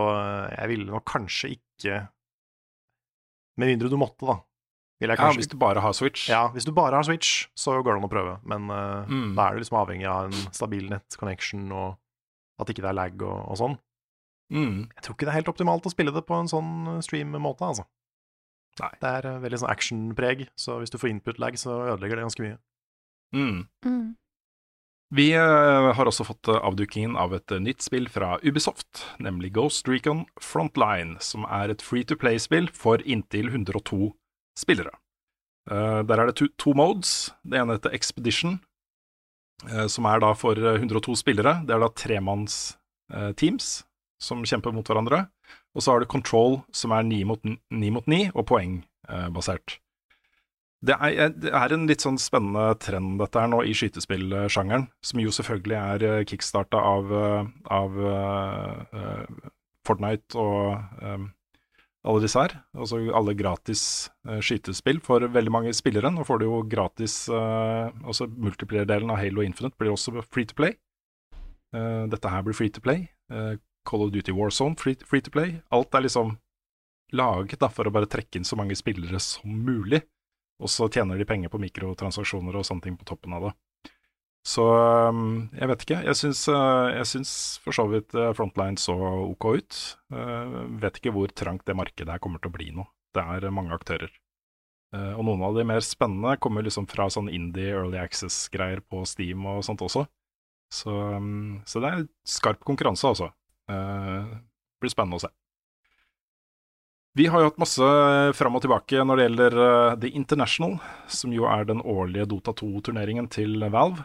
jeg ville nok kanskje ikke Med mindre du måtte, da. Vil jeg Ja, hvis du bare har Switch. Ja, hvis du bare har Switch, så går det an å prøve. Men uh, Mm. da er du liksom avhengig av en stabil nett-connection, og at ikke det er lag og, og sånn. Mm. Jeg tror ikke det er helt optimalt å spille det på en sånn eh, stream-måte, altså. Nei. Det er eh, veldig sånn action-preg, så hvis du får input-lag, så ødelegger det ganske mye. Mm. Mm. Vi har også fått avdukingen av et nytt spill fra Ubisoft, nemlig Ghost Recon Frontline, som er et free to play-spill for inntil 102 spillere. Eh, der er det to, to modes. Det ene heter Expedition, eh, som er da for eh, 102 spillere. Det er da tremannsteams eh, teams som kjemper mot hverandre. Og så har du Control, som er ni mot ni, og poengbasert. Det er, det er en litt sånn spennende trend dette her nå i skytespillsjangeren, som jo selvfølgelig er eh, kickstarta av, eh, av uh, eh, Fortnite og eh, alle disse her. Altså alle gratis uh, skytespill for veldig mange spillere. Nå får du jo gratis uh, Også multiplier-delen av Halo Infinite blir også free to play. Uh, dette her blir free to play. Call of Duty Warzone free, free to play. Alt er liksom laget da, for å bare trekke inn så mange spillere som mulig og så tjener de penger på mikrotransaksjoner og sånne ting på toppen av det. Så um, jeg vet ikke. Jeg syns, uh, jeg syns for så vidt uh, Frontline så ok ut. Uh, vet ikke hvor trangt det markedet her kommer til å bli nå. Det er mange aktører. Og noen av de mer spennende kommer liksom fra sånn indie early access-greier på Steam og sånt også. Så, um, så det er skarp konkurranse, altså. Uh, blir spennende å se. Vi har jo hatt masse fram og tilbake når det gjelder The International, som jo er den årlige Dota 2-turneringen til Valve,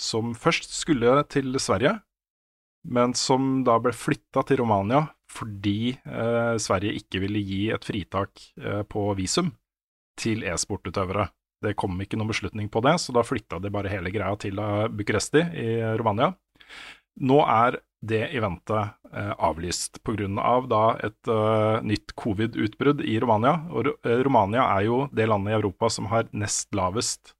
som først skulle til Sverige, men som da ble flytta til Romania fordi eh, Sverige ikke ville gi et fritak eh, på visum til e-sportutøvere. Det kom ikke noen beslutning på det, så da flytta de bare hele greia til uh, Bucuresti i Romania. Nå er det eventet eh, avlyst pga. Av et eh, nytt covid-utbrudd i Romania. Og eh, Romania er jo det landet i Europa som har nest lavest eh,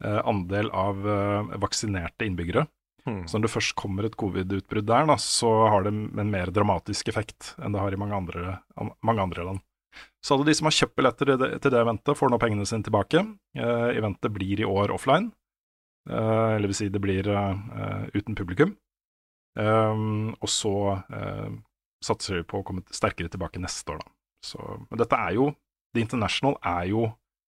andel av eh, vaksinerte innbyggere. Hmm. Så når det først kommer et covid-utbrudd der, da, så har det en mer dramatisk effekt enn det har i mange andre, mange andre land. Så alle de som har kjøpt billetter til det, eventet, får nå pengene sine tilbake. Eh, eventet blir i år offline, eh, eller vil si det blir eh, uten publikum. Um, og så satser vi på å komme sterkere tilbake neste år, da. Så, men dette er jo The International er jo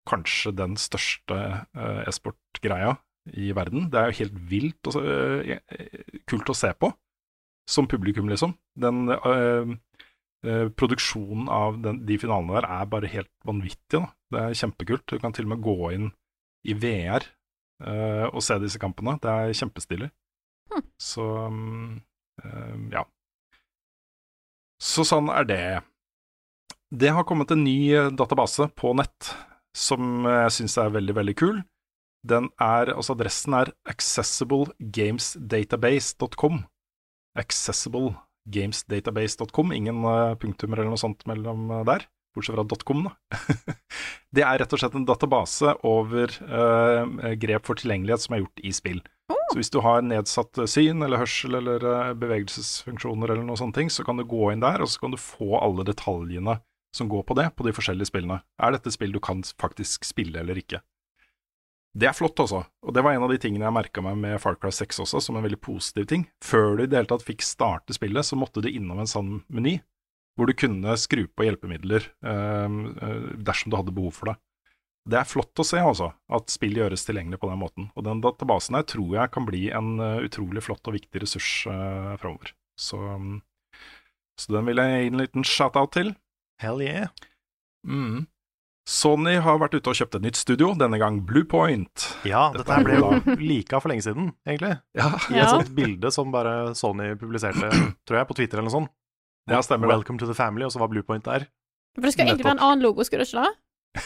kanskje den største uh, e-sport-greia i verden. Det er jo helt vilt og så, eh, kult å se på, som publikum, liksom. Den eh, eh, produksjonen av den, de finalene der er bare helt vanvittig. Da. Det er kjempekult. Du kan til og med gå inn i VR eh, og se disse kampene. Det er kjempestilig. Så mm, eh, ja. Så sånn er det. Det har kommet en ny eh, database på nett som jeg syns er veldig, veldig kul. Den er, altså Adressen er accessiblegamesdatabase.com. Accessiblegamesdatabase.com. Ingen uh, punktummer eller noe sånt mellom uh, der, bortsett fra .com. da. det er rett og slett en database over uh, grep for tilgjengelighet som er gjort i spill. Så hvis du har nedsatt syn eller hørsel eller bevegelsesfunksjoner eller noe sånne ting, så kan du gå inn der, og så kan du få alle detaljene som går på det, på de forskjellige spillene. Er dette spill du kan faktisk spille eller ikke? Det er flott, altså. Og det var en av de tingene jeg merka meg med Far Cry 6 også, som en veldig positiv ting. Før du i det hele tatt fikk starte spillet, så måtte du innom en sånn meny, hvor du kunne skru på hjelpemidler eh, dersom du hadde behov for det. Det er flott å se, altså, at spill gjøres tilgjengelig på den måten. Og den databasen her tror jeg kan bli en uh, utrolig flott og viktig ressurs eh, framover. Så, um, så den vil jeg gi en liten shout-out til. Hell yeah. Mm. Sony har vært ute og kjøpt et nytt studio, denne gang Bluepoint. Ja, dette her ble jo lika for lenge siden, egentlig. Ja. I et sånt bilde som bare Sony publiserte, tror jeg, på Twitter eller noe sånt. Ja, stemmer det. Welcome to the family, og så var Bluepoint der. For det skal egentlig være en annen logo, skulle det ikke det?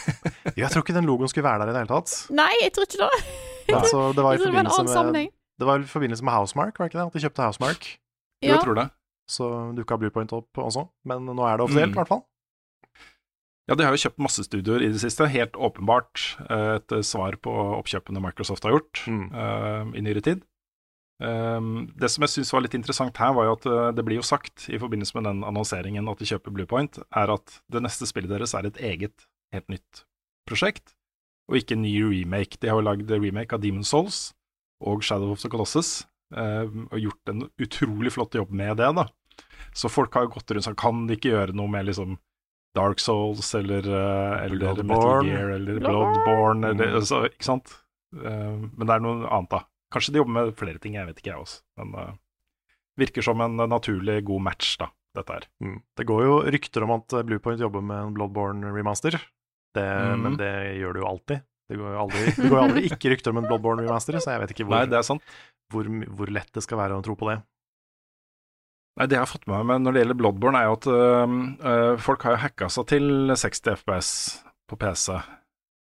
Jeg tror ikke den logoen skulle være der i det hele tatt. Nei, jeg tror ikke det. Altså, det var i forbindelse med. Det var i forbindelse med Housemark, var det ikke det? At de kjøpte Housemark. Jo, Ja. jeg tror det. Så dukka Bluepoint opp også. Men nå er det offisielt, i Mm. hvert fall. Ja, de har jo kjøpt masse studioer i det siste. Helt åpenbart eh, et eh, svar på oppkjøpene Microsoft har gjort Mm. uh, i nyere tid. Um, det som jeg syns var litt interessant her, var jo at det blir jo sagt i forbindelse med den annonseringen at de kjøper Bluepoint, er at det neste spillet deres er et eget, helt nytt prosjekt, og ikke en ny remake. De har jo lagd remake av Demon Souls og Shadow of the Colossus, eh, og gjort en utrolig flott jobb med det, da. Så folk har jo gått rundt sånn Kan de ikke gjøre noe med liksom Dark Souls eller, eh, eller Metal Bloodborne. Gear eller Bloodborne. Bloodborne, eller, Mm. altså, ikke sant? Eh, men det er noe annet, da. Kanskje de jobber med flere ting, jeg vet ikke jeg også. Men uh, virker som en naturlig god match, da, dette her. Mm. Det går jo rykter om at Bluepoint jobber med en Bloodborne remaster, det, mm. men det gjør det jo alltid. Det går jo aldri, det går aldri ikke rykter om en Bloodborne remaster, så jeg vet ikke hvor, Nei, det er sant. hvor, hvor lett det skal være å tro på det. Nei, Det jeg har fått med meg når det gjelder Bloodborne, er jo at øh, øh, folk har jo hacka seg til 60 FPS på PC.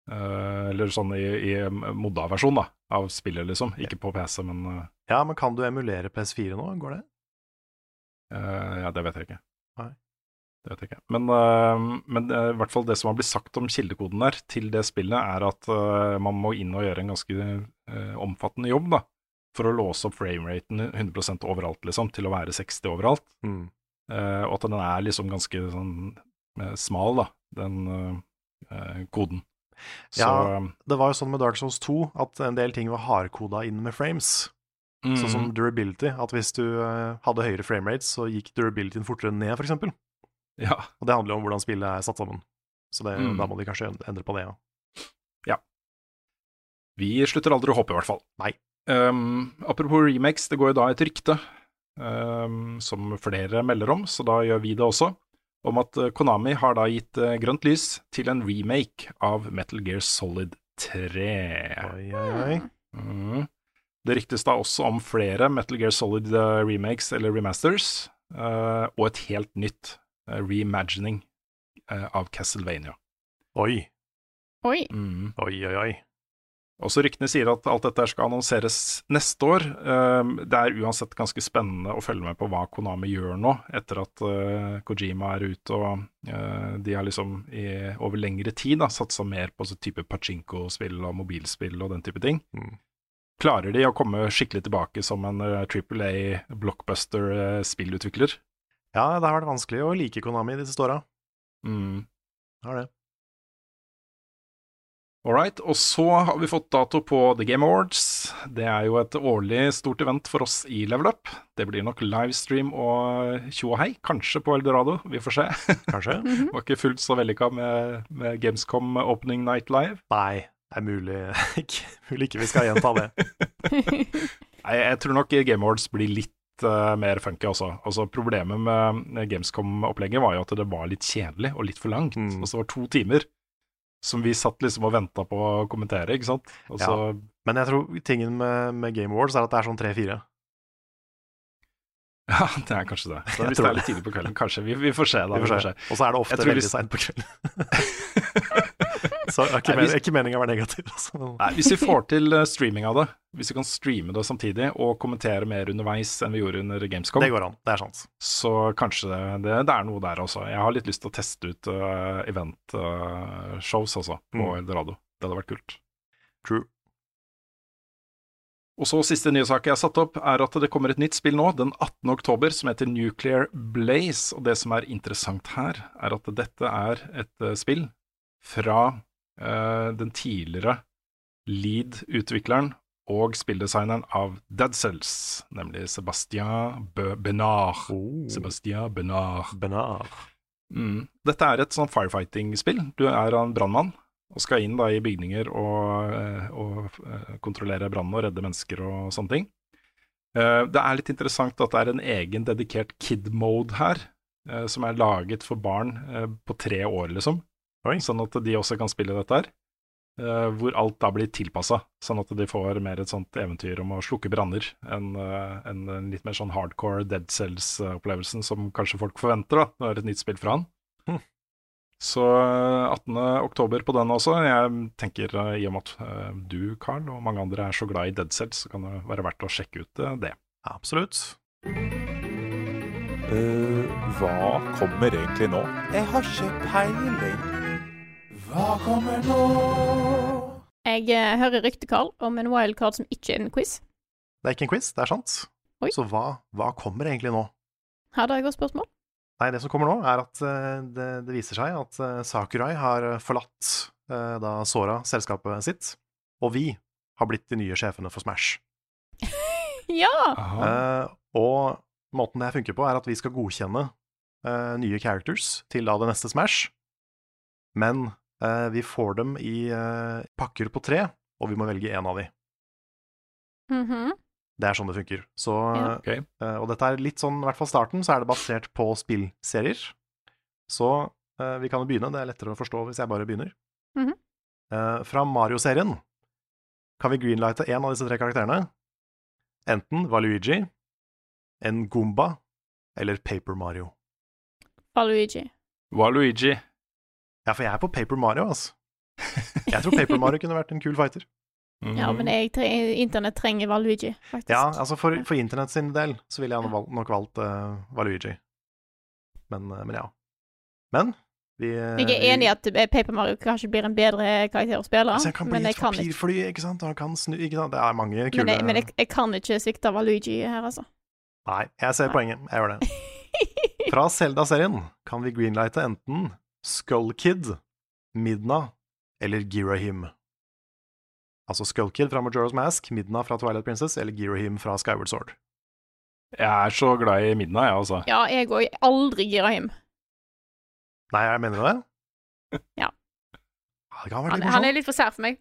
øh, eller sånn i, i modda versjon da, av spillet, liksom. Ikke på PC, men Ja, men kan du emulere PS4 nå? Går det? Ja, det vet jeg ikke. Nei. Det vet jeg ikke. Men, men i hvert fall det som har blitt sagt om kildekoden der til det spillet, er at man må inn og gjøre en ganske omfattende jobb, da. For å låse opp frameraten 100% overalt, liksom, til å være 60 overalt. Mm. Uh, og at den er liksom ganske sånn eh, smal, da, den eh, koden. Så Ja. Det var jo sånn med Dark Souls 2 at en del ting var hardkoda inn med frames. mm, Sånn som durability. At hvis du hadde høyere framerates, så gikk durabilityen fortere ned, f.eks. Og Ja. det handler jo om hvordan spillet er satt sammen. Så det, Mm. da må de kanskje endre på det, ja. Vi slutter aldri å håpe, i hvert fall. Nei. Um, apropos remakes, det går jo da et rykte, um, som flere melder om, så da gjør vi det også, om at eh, Konami har da gitt uh, grønt lys til en remake av Metal Gear Solid 3. Oi, oi, oi. Mm. Det ryktes da også om flere Metal Gear Solid eh, remakes eller remasters, uh, og et helt nytt uh, reimagining av Castlevania. Oi, Oi. Mm. oi, oi, oi. Også ryktene sier at alt dette skal annonseres neste år. Eh, Det er uansett ganske spennende å følge med på hva Konami gjør nå, etter at eh, Kojima er ute og eh, de har liksom i, over lengre tid da, satsa mer på sånn type pachinko-spill og mobilspill og den type ting. Mm. Klarer de å komme skikkelig tilbake som en Triple A blockbuster-spillutvikler? Ja, det har vært vanskelig å like Konami de siste åra. Mm. Det har det. All right, og så har vi fått dato på The Game Awards. Det er jo et årlig stort event for oss i Level Up. Det blir nok livestream og tjo og hei, kanskje på Eldorado, vi får se. Kanskje? Var ikke fullt så vellykka med, med Gamescom Opening Night Live. Nei, Det er mulig mulig ikke vi skal gjenta det. Nei, jeg tror nok Game Awards blir litt uh, mer funky også. Altså, problemet med Gamescom-opplegget var jo at det var litt kjedelig og litt for langt. Mm. Altså, det var to timer som vi satt liksom og venta på å kommentere, ikke sant. Og så, Men jeg tror tingen med, med Game Awards er at det er sånn tre-fire. ja. det er kanskje det. Så hvis det er litt tidlig på kvelden, kanskje. Vi, vi får se, da. Og så er det ofte veldig seint på kvelden. så er ikke, men, ikke meninga å være negativ. Altså. Nei, hvis vi får til eh, streaming av det, hvis vi kan streame det samtidig og kommentere mer underveis enn vi gjorde under Gamescom, Det går an. Det er sant. så kanskje det, det, det er noe der også. Jeg har litt lyst til å teste ut uh, event-shows også, på Mm. Eldorado. Det hadde vært kult. True. Og så Siste nyhetssak jeg har satt opp, er at det kommer et nytt spill nå, den 18. oktober, som heter Nuclear Blaze. Og Det som er interessant her, er at dette er et eh, spill fra eh, den tidligere lead-utvikleren og spilldesigneren av Dead Cells, nemlig Sebastian Benard. Oh. Sebastian Benard. Benard. Mm. Dette er et sånn firefighting-spill. Du er en brannmann og skal inn da i bygninger og, eh, og eh, kontrollere brannen og redde mennesker og sånne ting. Eh, Det er litt interessant at det er en egen dedikert kid-mode her, eh, som er laget for barn eh, på tre år, liksom. Oi. Sånn at de også kan spille dette her. eh, Hvor alt da blir tilpassa, sånn at de får mer et sånt eventyr om å slukke branner enn eh, enn en litt mer sånn hardcore Dead Cells-opplevelsen som kanskje folk forventer da, når det er et nytt spill fra han. Hm. Så eh, 18. oktober på den også. Jeg tenker eh, i og med at eh, du, Carl, og mange andre er så glad i Dead Cells, så kan det være verdt å sjekke ut eh, det. Absolutt. Uh, hva kommer egentlig nå? Jeg har ikke peiling. Hva kommer nå? Jeg eh, hører rykte, Carl, om en wildcard som ikke er en quiz. Det er ikke en quiz, det er sant. Oi. Så hva, hva kommer egentlig nå? Hadde jeg godt spørsmål? Nei, det som kommer nå, er at eh, det, det viser seg at eh, Sakurai har eh, forlatt eh, da Sora selskapet sitt, og vi har blitt de nye sjefene for Smash. Ja! Eh, og måten det her funker på, er at vi skal godkjenne eh, nye characters til da det neste Smash, men vi får dem i eh, pakker på tre, og vi må velge én av de. Mhm. Det er sånn det funker. Så, Ja. okay. eh, og dette er litt sånn, i hvert fall starten, så er det basert på spillserier. Så eh, vi kan jo begynne, det er lettere å forstå hvis jeg bare begynner. Mhm. Eh, fra Mario-serien kan vi greenlighte én av disse tre karakterene. Enten Valuigi, en Goomba eller Paper Mario. Valuigi. Waluigi. Ja, for jeg er på Paper Mario, altså. Jeg tror Paper Mario kunne vært en kul fighter. Mm. Ja, men jeg tre internett trenger Valuigi, faktisk. Ja, altså for, for internett sin del så ville jeg nok valgt, nok valgt eh, Valuigi. Men, uh, men ja. Men vi Jeg er enig i at Paper Mario kanskje blir en bedre karakter å spille, altså, jeg kan bli men jeg et kan ikke papirfly, ikke sant? Han kan snu ikke sant? Det er mange kule men jeg, men jeg, jeg kan ikke svikte Valuigi her, altså. Nei, jeg ser Nei. poenget. Jeg gjør det. Fra Zelda-serien kan vi greenlighte enten Skull Kid, Midna eller Girahim. Altså Skull Kid fra Majora's Mask, Midna fra Twilight Princess eller Girahim fra Skyward Sword. Jeg er så glad i Midna, jeg, altså. Ja, jeg òg. Aldri Girahim. Nei, jeg mener det. Ja. Det Han, han er litt for sær for meg.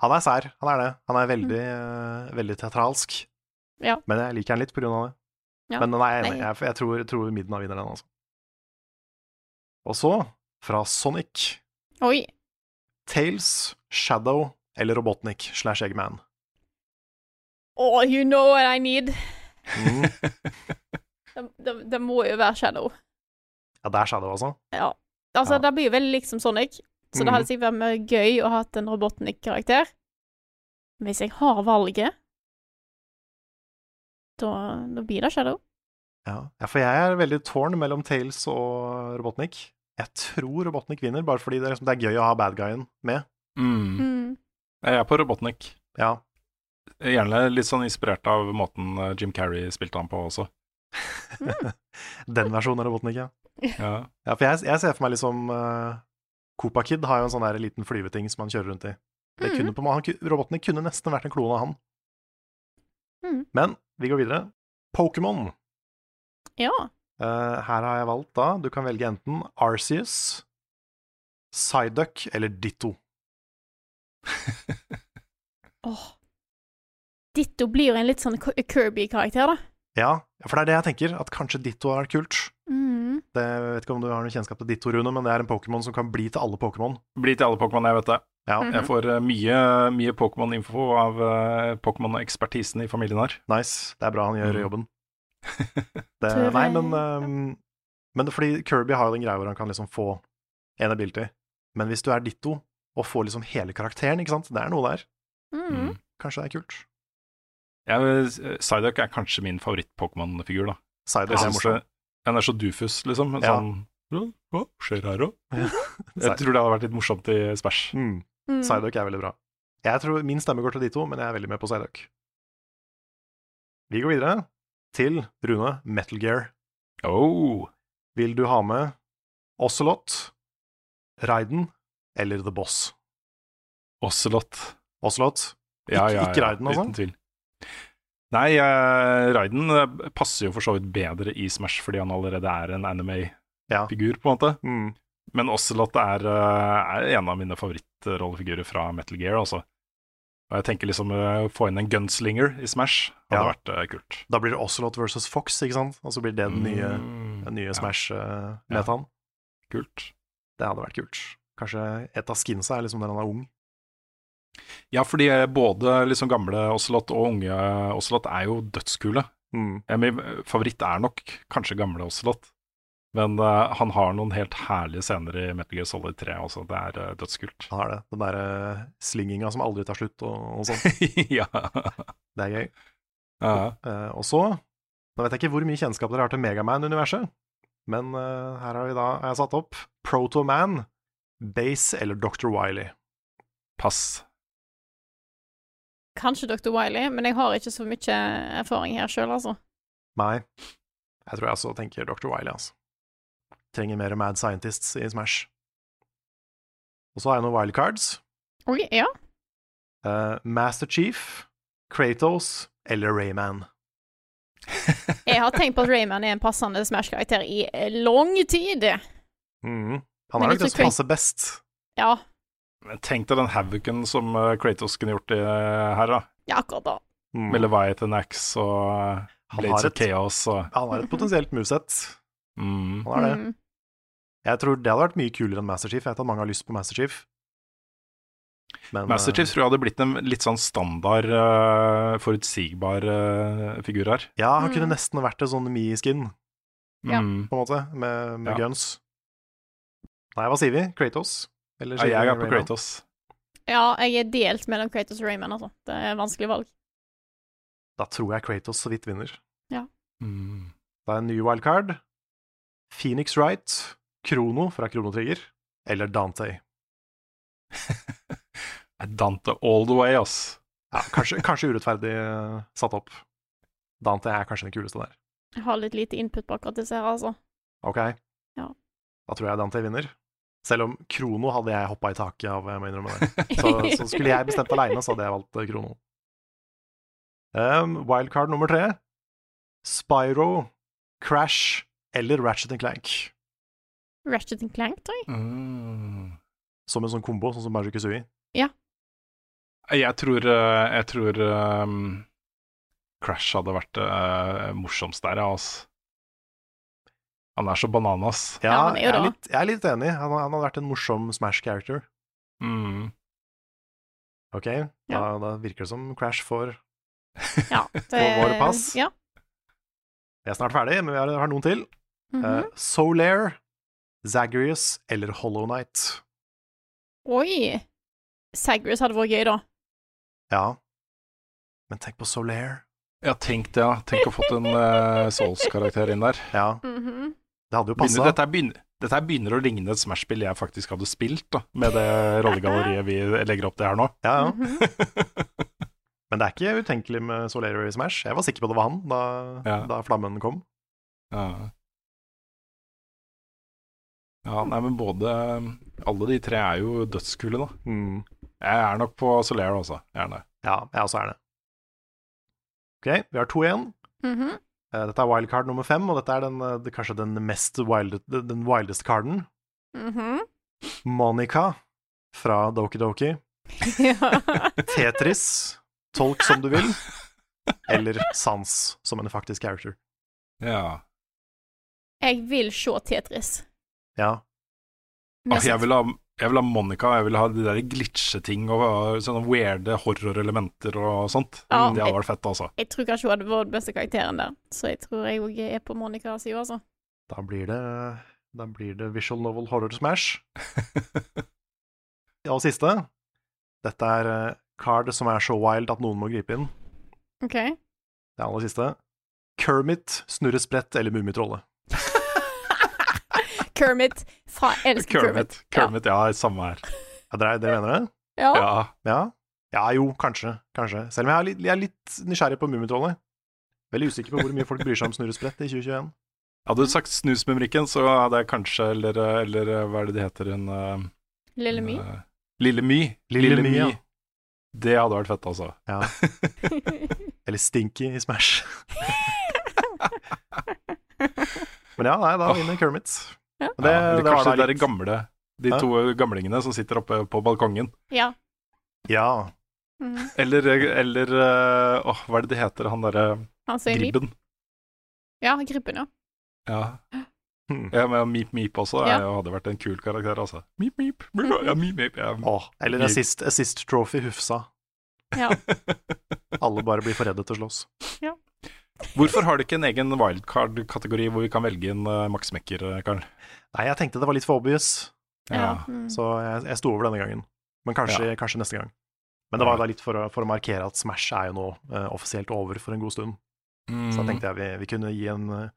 Han er sær, han er det. Han er veldig, eh, veldig teatralsk. Ja. Men jeg liker han litt på grunn av det. Ja. Men nei. Nei. jeg, jeg tror, tror Midna vinner den, altså. Og så, fra Sonic, Oi. Tales, Shadow eller Robotnik slash Eggman. Oh, you know what I need. Mm. Det, det, det må jo være Shadow. Ja, det er Shadow, altså. Ja. Altså, Ja. det blir jo veldig likt som Sonic, så det Mhm. hadde sikkert vært mer gøy å ha en Robotnik-karakter. Men hvis jeg har valget, da, da blir det Shadow. Ja. ja, for jeg er veldig tårn mellom Tales og Robotnik. Jeg tror Robotnik vinner, bare fordi det er, liksom, det er gøy å ha bad guyen med. Mm. Mm. Jeg er på Robotnik. Ja, Gjerne litt sånn inspirert av måten eh, Jim Carrey spilte han på også. Den versjonen av Robotnik, ja. Ja. Ja, for jeg, jeg ser for meg liksom uh, Koopa Kid har jo en sånn der liten flyveting som han kjører rundt i. Det Mhm. kunne på, han, Robotnik kunne nesten vært en klone av han. Mm. Men vi går videre. Pokémon. Ja. Uh, her har jeg valgt da Du kan velge enten Arceus, Psyduck eller Ditto. oh. Ditto blir jo en litt sånn Kirby-karakter, da. Ja, for det er det jeg tenker, at kanskje Ditto er kult. Mm. Det, jeg vet ikke om du har noe kjennskap til Ditto, Rune, men det er en Pokémon som kan bli til alle Pokémon. Bli til alle Pokémon, jeg vet det. Ja, Mhm. Jeg får eh, mye, mye Pokémon-info av eh, Pokémon-ekspertisen i familien her. nice. Det er bra han gjør Mm. jobben. Det, nei, men, um, men fordi Kirby har jo den greia hvor han kan liksom få en ability. Men hvis du er Ditto og får liksom hele karakteren, ikke sant, det er noe der. Mm. Kanskje det er kult. Ja, Psyduck er kanskje min favoritt-Pokémon-figur, da. Psyduck er morsom. Han er så dufus, liksom. En Ja. Sånn «Hva- skjer her, òg? Jeg tror det hadde vært litt morsomt i Smash. Mm. Mm. Psyduck er veldig bra. Jeg tror Min stemme går til Ditto, men jeg er veldig med på Psyduck. Vi går videre til Rune Metal Gear. Oh. Vil du ha med Ocelot, Raiden eller The Boss? Ocelot. Ocelot? Ja, ja, ja, ikke Raiden, altså? Uten tvil. Nei, uh, Raiden eh, passer jo for så vidt bedre i Smash fordi han allerede er en anime-figur, Ja. på en måte. Mm. Men Ocelot er, uh, er en av mine favorittrollefigurer fra Metal Gear, altså. Og jeg tenker liksom å få inn en gunslinger i Smash hadde Ja. vært uh, kult. Da blir det Ocelot versus Fox, ikke sant? Og så blir det den nye, Mm, den nye ja, Smash-metaen. Kult. Det hadde vært kult. Kanskje et av skinsa er liksom der han er ung. Ja, fordi eh, både liksom gamle Ocelot og unge Ocelot er jo dødskule. Mm. Eh, Min favoritt er nok kanskje gamle Ocelot. Men uh, han har noen helt herlige scener i Metal Gear Solid 3 også. Det er uh, dødskult. Han har det. Den derre slinginga som aldri tar slutt, og, og sånn. ja. Det er gøy. ja. Uh, og så Nå vet jeg ikke hvor mye kjennskap dere har til Megaman-universet, men her har vi da har jeg satt opp Proto-Man, Base eller Dr. Wiley. Pass. Kanskje Dr. Wiley, men jeg har ikke så mye erfaring her sjøl, altså. Nei, jeg tror jeg også tenker Dr. Wiley, altså. Trenger mer mad scientists i Smash. Og så har jeg noen wildcards. Oi, ja. Uh, Master Chief, Kratos eller Rayman. Jeg har tenkt på at Rayman er en passende Smash-karakter i lang tid. Mm. Han er nok den som passer best. Ja, Men Tenk deg den havocen som eh, Kratos kunne gjort i, eh, her, da. ja akkurat da. Mm. Med Leviathan Axe og Blades of Chaos og Han har et potensielt moveset. Mm. Han er det. Mm. Jeg tror det hadde vært mye kulere enn Master Chief. Jeg vet at mange har lyst på Master Chief. Men, Master eh, Chief tror jeg hadde blitt en litt sånn standard, uh, forutsigbar uh, figur her. Ja, han Mm. kunne nesten vært en sånn Me-skin, Ja. Mm. på en måte, med, med Ja. guns. Nei, hva sier vi? Kratos? Eller Ja, jeg er på Rayman? Kratos. Ja, jeg er delt mellom Kratos og Rayman, altså. Det er et vanskelig valg. Da tror jeg Kratos så vidt vinner. Mm. Det er en ny wildcard. Phoenix Wright, Krono fra Krono Trigger, eller Dante. Dante all the way, ass. Ja, kanskje, kanskje urettferdig eh, satt opp. Dante er kanskje den kuleste der. Jeg har litt lite input på akkurat disse her, altså. Ok. Ja. Da tror jeg Dante vinner. Selv om Krono hadde jeg hoppa i taket av, jeg må innrømme det. Så, så skulle jeg bestemt aleine, så hadde jeg valgt eh, Krono. Um, wildcard nummer tre. Spyro, Crash eller Ratchet Clank. Ratchet and Clank, tror jeg. Mm. Som en sånn kombo, sånn som Banjo Ja. Jeg tror, eh, jeg tror um, Crash hadde vært uh, morsomst der, ja, ass. Han er så bananas. Ja, Ja, er jeg, er litt, jeg er litt enig. Han, han hadde vært en morsom Smash-character. Mm. Ok, da, da virker det som Crash får Ja, det våre pass? Ja. Vi er snart ferdig, men vi har, har noen til. Mhm. uh, Solaire, Zagreus eller Hollow Knight. Oi! Zagreus hadde vært gøy, da. Ja, men tenk på Solaire. Ja, tenk det, ja. Tenk å fått en uh, Souls-karakter inn der. Ja, Mhm. det hadde jo passa. dette, dette begynner å ligne et Smash-spill jeg faktisk hadde spilt, da, med det rollegalleriet vi legger opp til her nå. Ja, ja. Mhm. Men det er ikke utenkelig med Solaire i Smash. Jeg var sikker på det var han da, Ja. da flammen kom. Ja. Ja, nei, men både Alle de tre er jo dødskule, da. Mm. Jeg er nok på Solera altså. Jeg er det. Ja, jeg også er det. Ok, vi har to igjen. Mm -hmm. Dette er wildcard nummer fem, og dette er den, eh, det, kanskje den mest wild, den wildeste carden. Mhm. Monica fra Doki Doki Tetris, tolk som du vil, eller Sans som en faktisk character. Ja. Jeg vil se Tetris. Ja. Ah, jeg, vil ha, jeg vil ha Monica, jeg vil ha de der glitcheting og og sånne weirde horrorelementer og sånt. Ja, det hadde vært fett, altså. Jeg tror kanskje hun hadde vært den beste karakteren der, så jeg tror jeg òg er på Monicas side, altså. Da blir det Da blir det visual novel horror smash. Og siste. Dette er eh, card som er så wild at noen må gripe inn. OK. Det aller siste. Kermit, snurresprett eller Mummitrollet. Kermit. Fa elsker Kermit. Kermit, Kermit ja, samme her. Ja, dere, dere mener det? Ja. Ja. Ja? Ja, jo, kanskje. Kanskje. Selv om jeg er litt, jeg er litt nysgjerrig på Mummitrollet. Veldig usikker på hvor mye folk bryr seg om snurresprett i 2021. Hadde du sagt Snusmumrikken, så hadde jeg kanskje, eller, eller hva er det de heter, en uh, Lille My. uh, Lille My. Lille My, ja. Det hadde vært fett, altså. Ja. Eller Stinky i Smash. Men ja, nei, da vinner Kermit. Ja. Det, ja, kanskje det var kanskje da de der gamle, de Hæ? to gamlingene som sitter oppe på balkongen. Ja. Ja. Mm. Eller, eller uh, åh, hva er det de heter, han derre. Gribben. Ja, Gribben, ja. Ja. Hmm. ja, men Meep Meep også Ja. Jeg hadde vært en kul karakter, altså. Meep Meep. Ja, meep, meep, ja. Åh, eller Meep. assist, assist trophy Hufsa. Ja. Alle bare blir for redde til å slåss. Hvorfor har du ikke en egen wildcard-kategori hvor vi kan velge inn uh, Max Mekker, eh, Karl? Nei, jeg tenkte det var litt for obvious, Ja. Mm. så jeg, jeg sto over denne gangen. Men kanskje, kanskje neste gang. Men det var da litt for å, for å markere at Smash er jo nå uh, offisielt over for en god stund. Mm. Så da tenkte jeg vi, vi kunne gi, en, uh,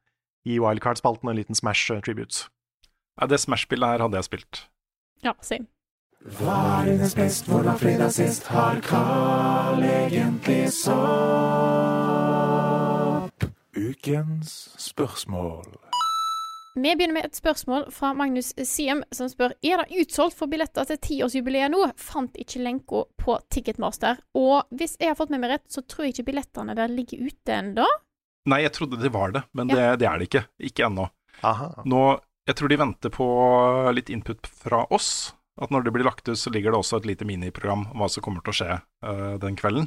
gi Wildcard-spalten en liten Smash-tribute. Ja, det Smash-spillet her hadde jeg spilt. Ja, same. Hva er hennes best, hvor var fredag sist? Har Carl egentlig sopp? Ukens spørsmål. Vi begynner med et spørsmål fra Magnus Siem, som spør Er det utsolgt for billetter til tiårsjubileet nå. Fant ikke lenka på Ticketmaster. Og hvis jeg har fått med meg rett, så tror jeg ikke billettene der ligger ute ennå. Nei, jeg trodde det var det, men Ja. det, det er det ikke. Ikke ennå. Nå, jeg tror de venter på litt input fra oss. At når det blir lagt ut, så ligger det også et lite miniprogram om hva som kommer til å skje uh, den kvelden.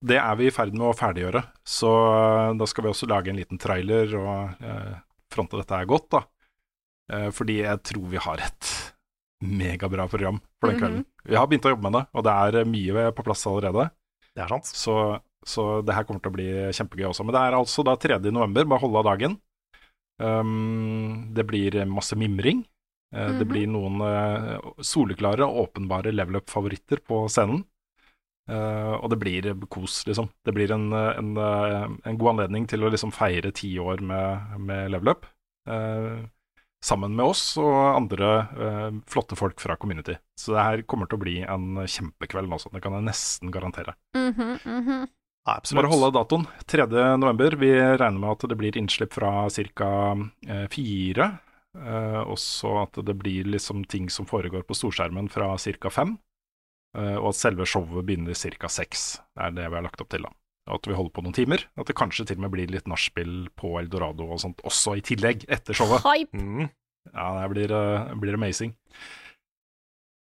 Det er vi i ferd med å ferdiggjøre, så uh, da skal vi også lage en liten trailer og eh, fronte dette her godt, da. Eh, fordi jeg tror vi har et megabra program for den kvelden. Vi har begynt å jobbe med det, og det er eh, mye på plass allerede. Det er sant. Så, så det her kommer til å bli kjempegøy også. Men det er altså da 3. november, bare holde av dagen. Um, det blir masse mimring. Eh, Det Mhm. blir noen uh, soleklare og åpenbare level up-favoritter på scenen. Eh, og det blir kos, liksom. Det blir en, en, eh, en god anledning til å liksom feire ti år med, med level up. Uh, sammen med oss og andre uh, flotte folk fra community. Så det her kommer til å bli en kjempekveld nå, det kan jeg nesten garantere. Mhm, mhm. Ja, absolutt. Bare holde datoen. 3. november. Vi regner med at det blir innslipp fra ca. fire. Uh, også at det blir liksom ting som foregår på storskjermen fra ca. fem. Eh, og at selve showet begynner ca. seks. Det er det vi har lagt opp til. da. Og at vi holder på noen timer. At det kanskje til og med blir litt nachspiel på Eldorado og sånt også i tillegg, etter showet. Hype. Mm. Ja, det blir, eh, blir amazing.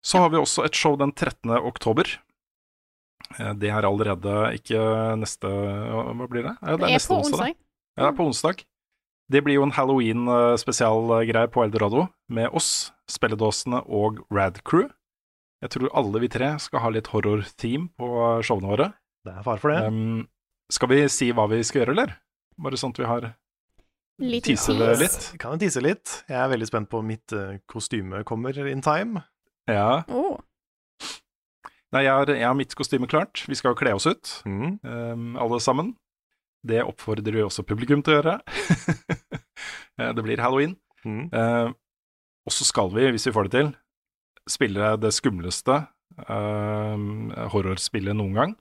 Så har vi også et show den 13. oktober. Eh, Det er allerede ikke neste Hva blir det? Ja, Det er neste på onsdag. Ja, det er på onsdag. Det blir jo en halloween-spesialgreie på Eldorado med oss, spilledåsene og Rad Crew. Jeg tror alle vi tre skal ha litt horror-team på showene våre. Det er fare for det. Um, skal vi si hva vi skal gjøre, eller? Bare sånn at vi har Liten Teaser det tease. litt? Kan jo tise litt? Jeg er veldig spent på om mitt eh, kostyme kommer in time. Ja. Oh. Nei, jeg har, jeg har mitt kostyme klart. Vi skal jo kle oss ut, Mm. um, alle sammen. Det oppfordrer vi også publikum til å gjøre. Eh, det blir halloween. Mm. Uh, og så skal vi, hvis vi får det til, spille det skumleste uh, horrorspillet noen gang.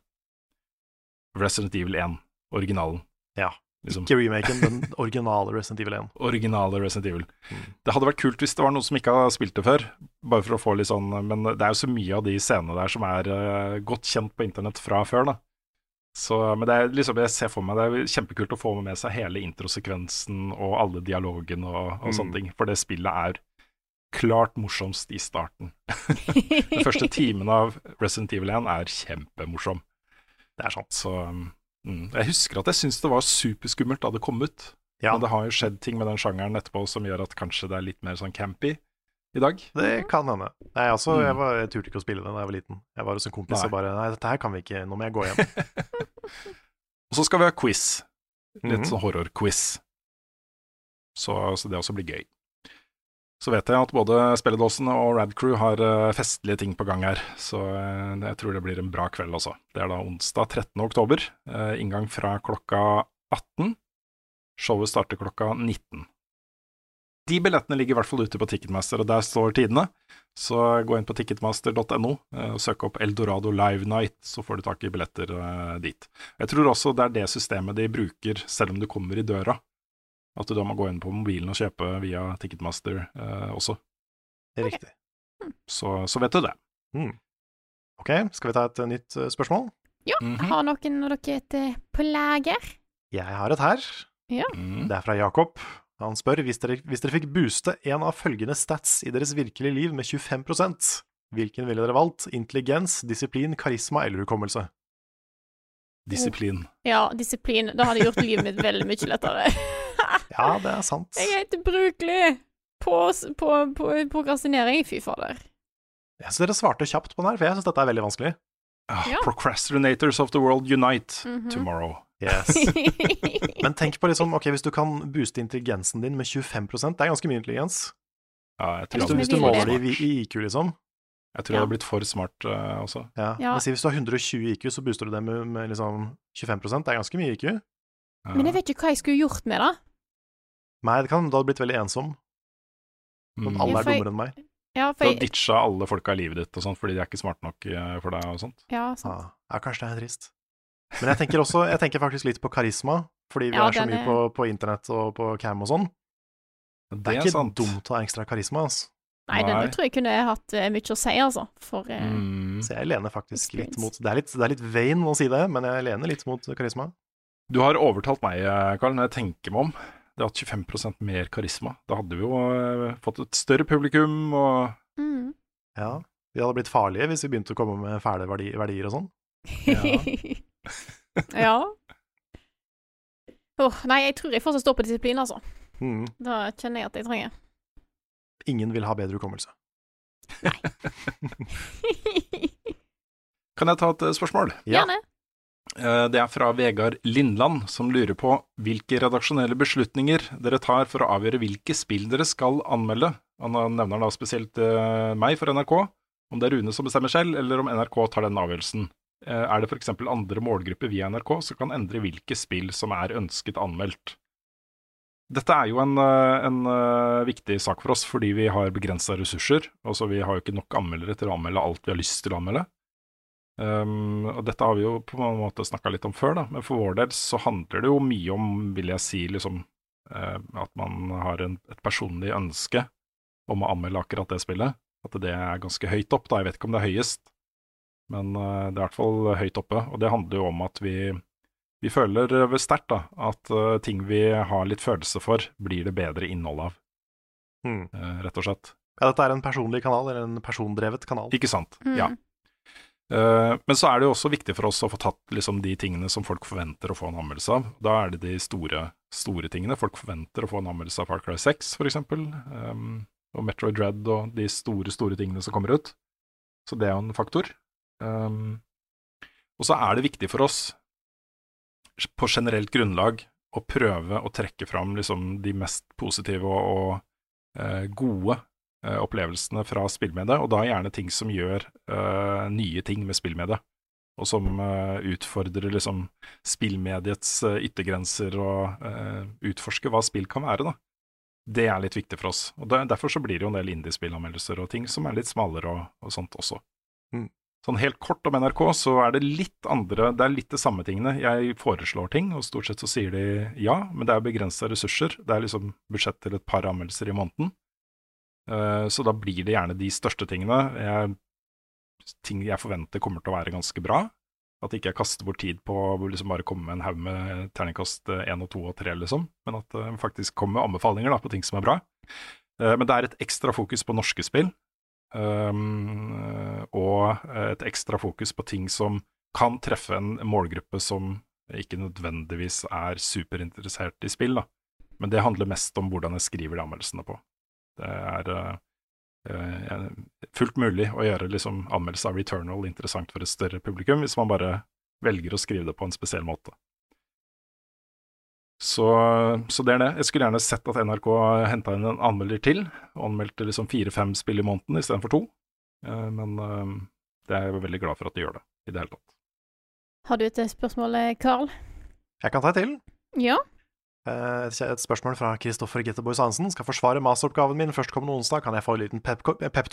Resident Evil 1, originalen. Ja. Liksom. Ikke remaken, den originale Resident Evil 1. Originale Resident Evil. Mm. Det hadde vært kult hvis det var noen som ikke har spilt det før, bare for å få litt sånn Men det er jo så mye av de scenene der som er uh, godt kjent på internett fra før, da. Så, men det er liksom, jeg ser for meg det er kjempekult å få med seg hele introsekvensen og alle dialogene og, og Mm. sånne ting, for det spillet er klart morsomst i starten. Den første timen av Resident Evil 1 er kjempemorsom. Det er sant. Så mm, Jeg husker at jeg syntes det var superskummelt da det kom ut. Ja. Men det har jo skjedd ting med den sjangeren etterpå som gjør at kanskje det er litt mer sånn campy i dag. Det kan hende. Nei, altså, Mm. jeg, var, jeg turte ikke å spille det da jeg var liten. Jeg var hos en kompis Nei. og bare Nei, dette her kan vi ikke, nå må jeg gå hjem. Og så skal vi ha quiz. Litt Mhm. sånn horror-quiz. Så, så det også blir gøy. Så vet jeg at både spilledåsene og Radcrew har eh, festlige ting på gang her, så eh, jeg tror det blir en bra kveld også. Det er da onsdag 13. oktober. eh, inngang fra klokka 18. Showet starter klokka 19. De billettene ligger i hvert fall ute på Ticketmaster, og der står tidene. Så gå inn på ticketmaster.no og søk opp Eldorado Live Night, så får du tak i billetter dit. Jeg tror også det er det systemet de bruker selv om du kommer i døra. At du da må gå inn på mobilen og kjøpe via Ticketmaster eh, også. Riktig. Så, så vet du det. Mm. Ok, skal vi ta et eh, nytt eh, spørsmål? Ja, Mhm. har noen av dere et eh, på lager? Jeg har et her. Ja. Mm. Det er fra Jakob. Han spør hvis dere, hvis dere fikk booste en av følgende stats i deres virkelige liv med 25% hvilken ville dere valgt? Intelligens, disiplin, karisma eller hukommelse? Disiplin. Ja, disiplin. Da hadde gjort livet mitt veldig mye lettere. Ja, det er sant. Jeg er helt ubrukelig på, på, på prokrastinering. Fy fader. Jeg synes dere svarte kjapt på den her, for jeg syns dette er veldig vanskelig. Ja. Procrastinators of the world unite Mhm. tomorrow. Yes. Men tenk på liksom, ok, hvis du kan booste intelligensen din med 25% det er ganske mye intelligens. Ja, jeg tror, Jeg Hvis du, hvis du måler det i IQ, liksom. jeg tror Ja. jeg hadde blitt for smart uh, også. Ja. Ja. Men si hvis du har 120 IQ, så booster du det med, med liksom 25 Det er ganske mye IQ. Ja. Men jeg vet ikke hva jeg skulle gjort med det. Nei, det kan, du hadde blitt veldig ensom. Om Mm. alle er dummere enn meg. Ja, Du for har jeg, ditcha alle folka i livet ditt og sånt, fordi de er ikke smarte nok eh, for deg og sånt. ja, Ja, sant. ja, kanskje det er trist. Men jeg tenker også, jeg tenker faktisk litt på karisma, fordi vi Ja, er så mye er- på, på internett og på cam og sånn. Det, Det er ikke dumt å ha ekstra karisma, altså. Nei, den Nei. tror jeg kunne hatt uh, mye å si, altså. For uh, Mm. Så jeg lener faktisk litt mot Det er litt, det er litt vain å si det, men jeg lener litt mot karisma. Du har overtalt meg, Karl, når jeg tenker meg om. Det har hatt 25% mer karisma. Da hadde vi jo eh, fått et større publikum og mm. Ja. Vi hadde blitt farlige hvis vi begynte å komme med fæle verdi, verdier og sånn. ja. Åh, nei, jeg tror jeg fortsatt står på disiplin, altså. Mm. Da kjenner jeg at jeg trenger. Ingen vil ha bedre hukommelse. Kan jeg ta et eh, spørsmål? Ja. Gjerne. Eh, Det er fra Vegard Lindland, som lurer på hvilke redaksjonelle beslutninger dere tar for å avgjøre hvilke spill dere skal anmelde. Han nevner da spesielt eh, meg for NRK, om det er Rune som bestemmer selv, eller om NRK tar den avgjørelsen. Eh, Er det f.eks. andre målgrupper via NRK som kan endre hvilke spill som er ønsket anmeldt? Dette er jo en, eh, en eh, viktig sak for oss, fordi vi har begrensa ressurser. Altså, vi har jo ikke nok anmeldere til å anmelde alt vi har lyst til å anmelde. Um, og dette har vi jo på en måte snakka litt om før, da. men for vår del så handler det jo mye om, vil jeg si, liksom uh, at man har en, et personlig ønske om å anmelde akkurat det spillet. At det er ganske høyt opp, da. Jeg vet ikke om det er høyest, men uh, det er i hvert fall høyt oppe. Og det handler jo om at vi, vi føler sterkt da, at uh, ting vi har litt følelse for, blir det bedre innhold av, Mm. rett og slett. Ja, dette er en personlig kanal, eller en persondrevet kanal. Ikke sant? Mm. Ja. Eh, men så er det jo også viktig for oss å få tatt liksom, de tingene som folk forventer å få en anmeldelse av. Da er det de store, store tingene. Folk forventer å få en anmeldelse av Far Cry 6, for eksempel. Um, og Metroid Dread og de store, store tingene som kommer ut. Så det er jo en faktor. Um, og så er det viktig for oss, på generelt grunnlag, å prøve å trekke fram liksom, de mest positive og, og eh, gode opplevelsene fra spillmediet, og da gjerne ting som gjør uh, nye ting med spillmediet. Og som uh, utfordrer liksom spillmediets uh, yttergrenser og eh, utforsker hva spill kan være, da. Det er litt viktig for oss. Og der, Derfor så blir det jo en del indiespillanmeldelser og ting som er litt smalere og, og sånt også. Mm. Sånn helt kort om NRK, så er det litt andre Det er litt de samme tingene. Jeg foreslår ting, og stort sett så sier de ja, men det er begrensa ressurser. Det er liksom budsjett til et par anmeldelser i måneden. Eh, Så da blir det gjerne de største tingene. Jeg, ting jeg forventer kommer til å være ganske bra. At ikke jeg kaster bort tid på å liksom bare komme med en haug med terningkast én og to og tre, liksom. Men at det faktisk kommer anbefalinger da, på ting som er bra. Eh, men det er et ekstra fokus på norske spill, um, og et ekstra fokus på ting som kan treffe en målgruppe som ikke nødvendigvis er superinteressert i spill, da. Men det handler mest om hvordan jeg skriver de anmeldelsene på. Det er uh, fullt mulig å gjøre liksom, anmeldelse av Returnal interessant for et større publikum, hvis man bare velger å skrive det på en spesiell måte. Så, så, det er det. Jeg skulle gjerne sett at NRK henta inn en anmelder til, og anmeldte liksom fire-fem spill i måneden istedenfor to. Uh, men uh, det er jeg veldig glad for at de gjør det, i det hele tatt. Har du et spørsmål, Carl? Jeg kan ta et til. Ja. Uh, et spørsmål fra Kristoffer Getteborg Hansen. Skal forsvare masteroppgaven min førstkommende onsdag. Kan jeg få en liten pep-talk? Pep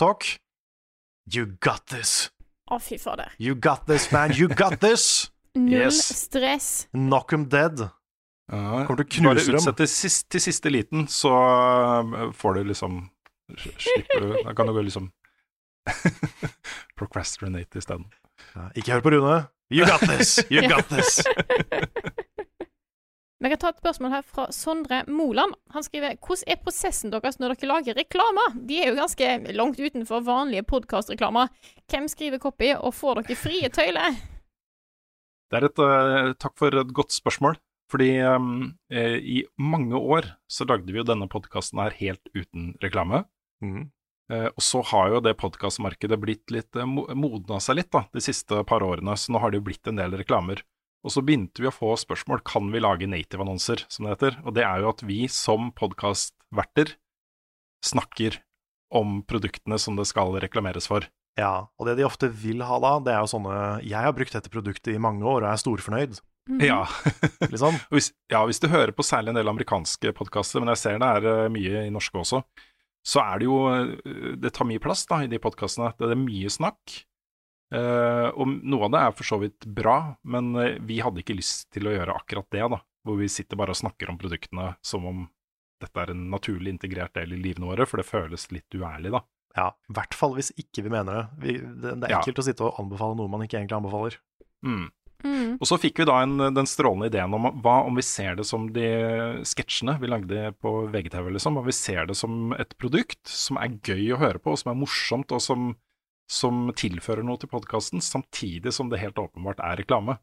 you got this. Å, fy fader. You got this, man. You got this. Null yes. stress. Knock them dead. Ja, Kommer til å knuse dem. Bare utsett til, sist, til siste liten, så uh, får du liksom Slipper du Da kan du gå liksom Procrastinate isteden. Ja, ikke hør på Rune. You got this! You got this! Vi kan ta et spørsmål her fra Sondre Moland. Han skriver hvordan er prosessen deres når dere lager reklamer? De er jo ganske langt utenfor vanlige podkastreklamer. Hvem skriver copy, og får dere frie tøyler? Det er et uh, Takk for et godt spørsmål. Fordi um, eh, i mange år så lagde vi jo denne podkasten her helt uten reklame. Mm. Eh, og så har jo det podkastmarkedet blitt litt eh, modna seg litt da, de siste par årene, så nå har det jo blitt en del reklamer. Og så begynte vi å få spørsmål kan vi lage native-annonser, som det heter. Og det er jo at vi som podkastverter snakker om produktene som det skal reklameres for. Ja, og det de ofte vil ha da, det er jo sånne Jeg har brukt dette produktet i mange år og er storfornøyd. Mm. Ja. liksom. hvis, ja, hvis du hører på særlig en del amerikanske podkaster, men jeg ser det er uh, mye i norske også, så er det jo uh, Det tar mye plass da i de podkastene. Det er mye snakk. Uh, og noe av det er for så vidt bra, men vi hadde ikke lyst til å gjøre akkurat det, da. Hvor vi sitter bare og snakker om produktene som om dette er en naturlig integrert del i livene våre, for det føles litt uærlig, da. Ja, i hvert fall hvis ikke vi mener det. Vi, det, det, er ekkelt ja. å sitte og anbefale noe man ikke egentlig anbefaler. Mm. Mm. Og så fikk vi da en, den strålende ideen om hva om vi ser det som de sketsjene vi lagde på VGTV, liksom. Om vi ser det som et produkt som er gøy å høre på, og som er morsomt, og som, som tilfører noe til podkasten, samtidig som det helt åpenbart er reklame.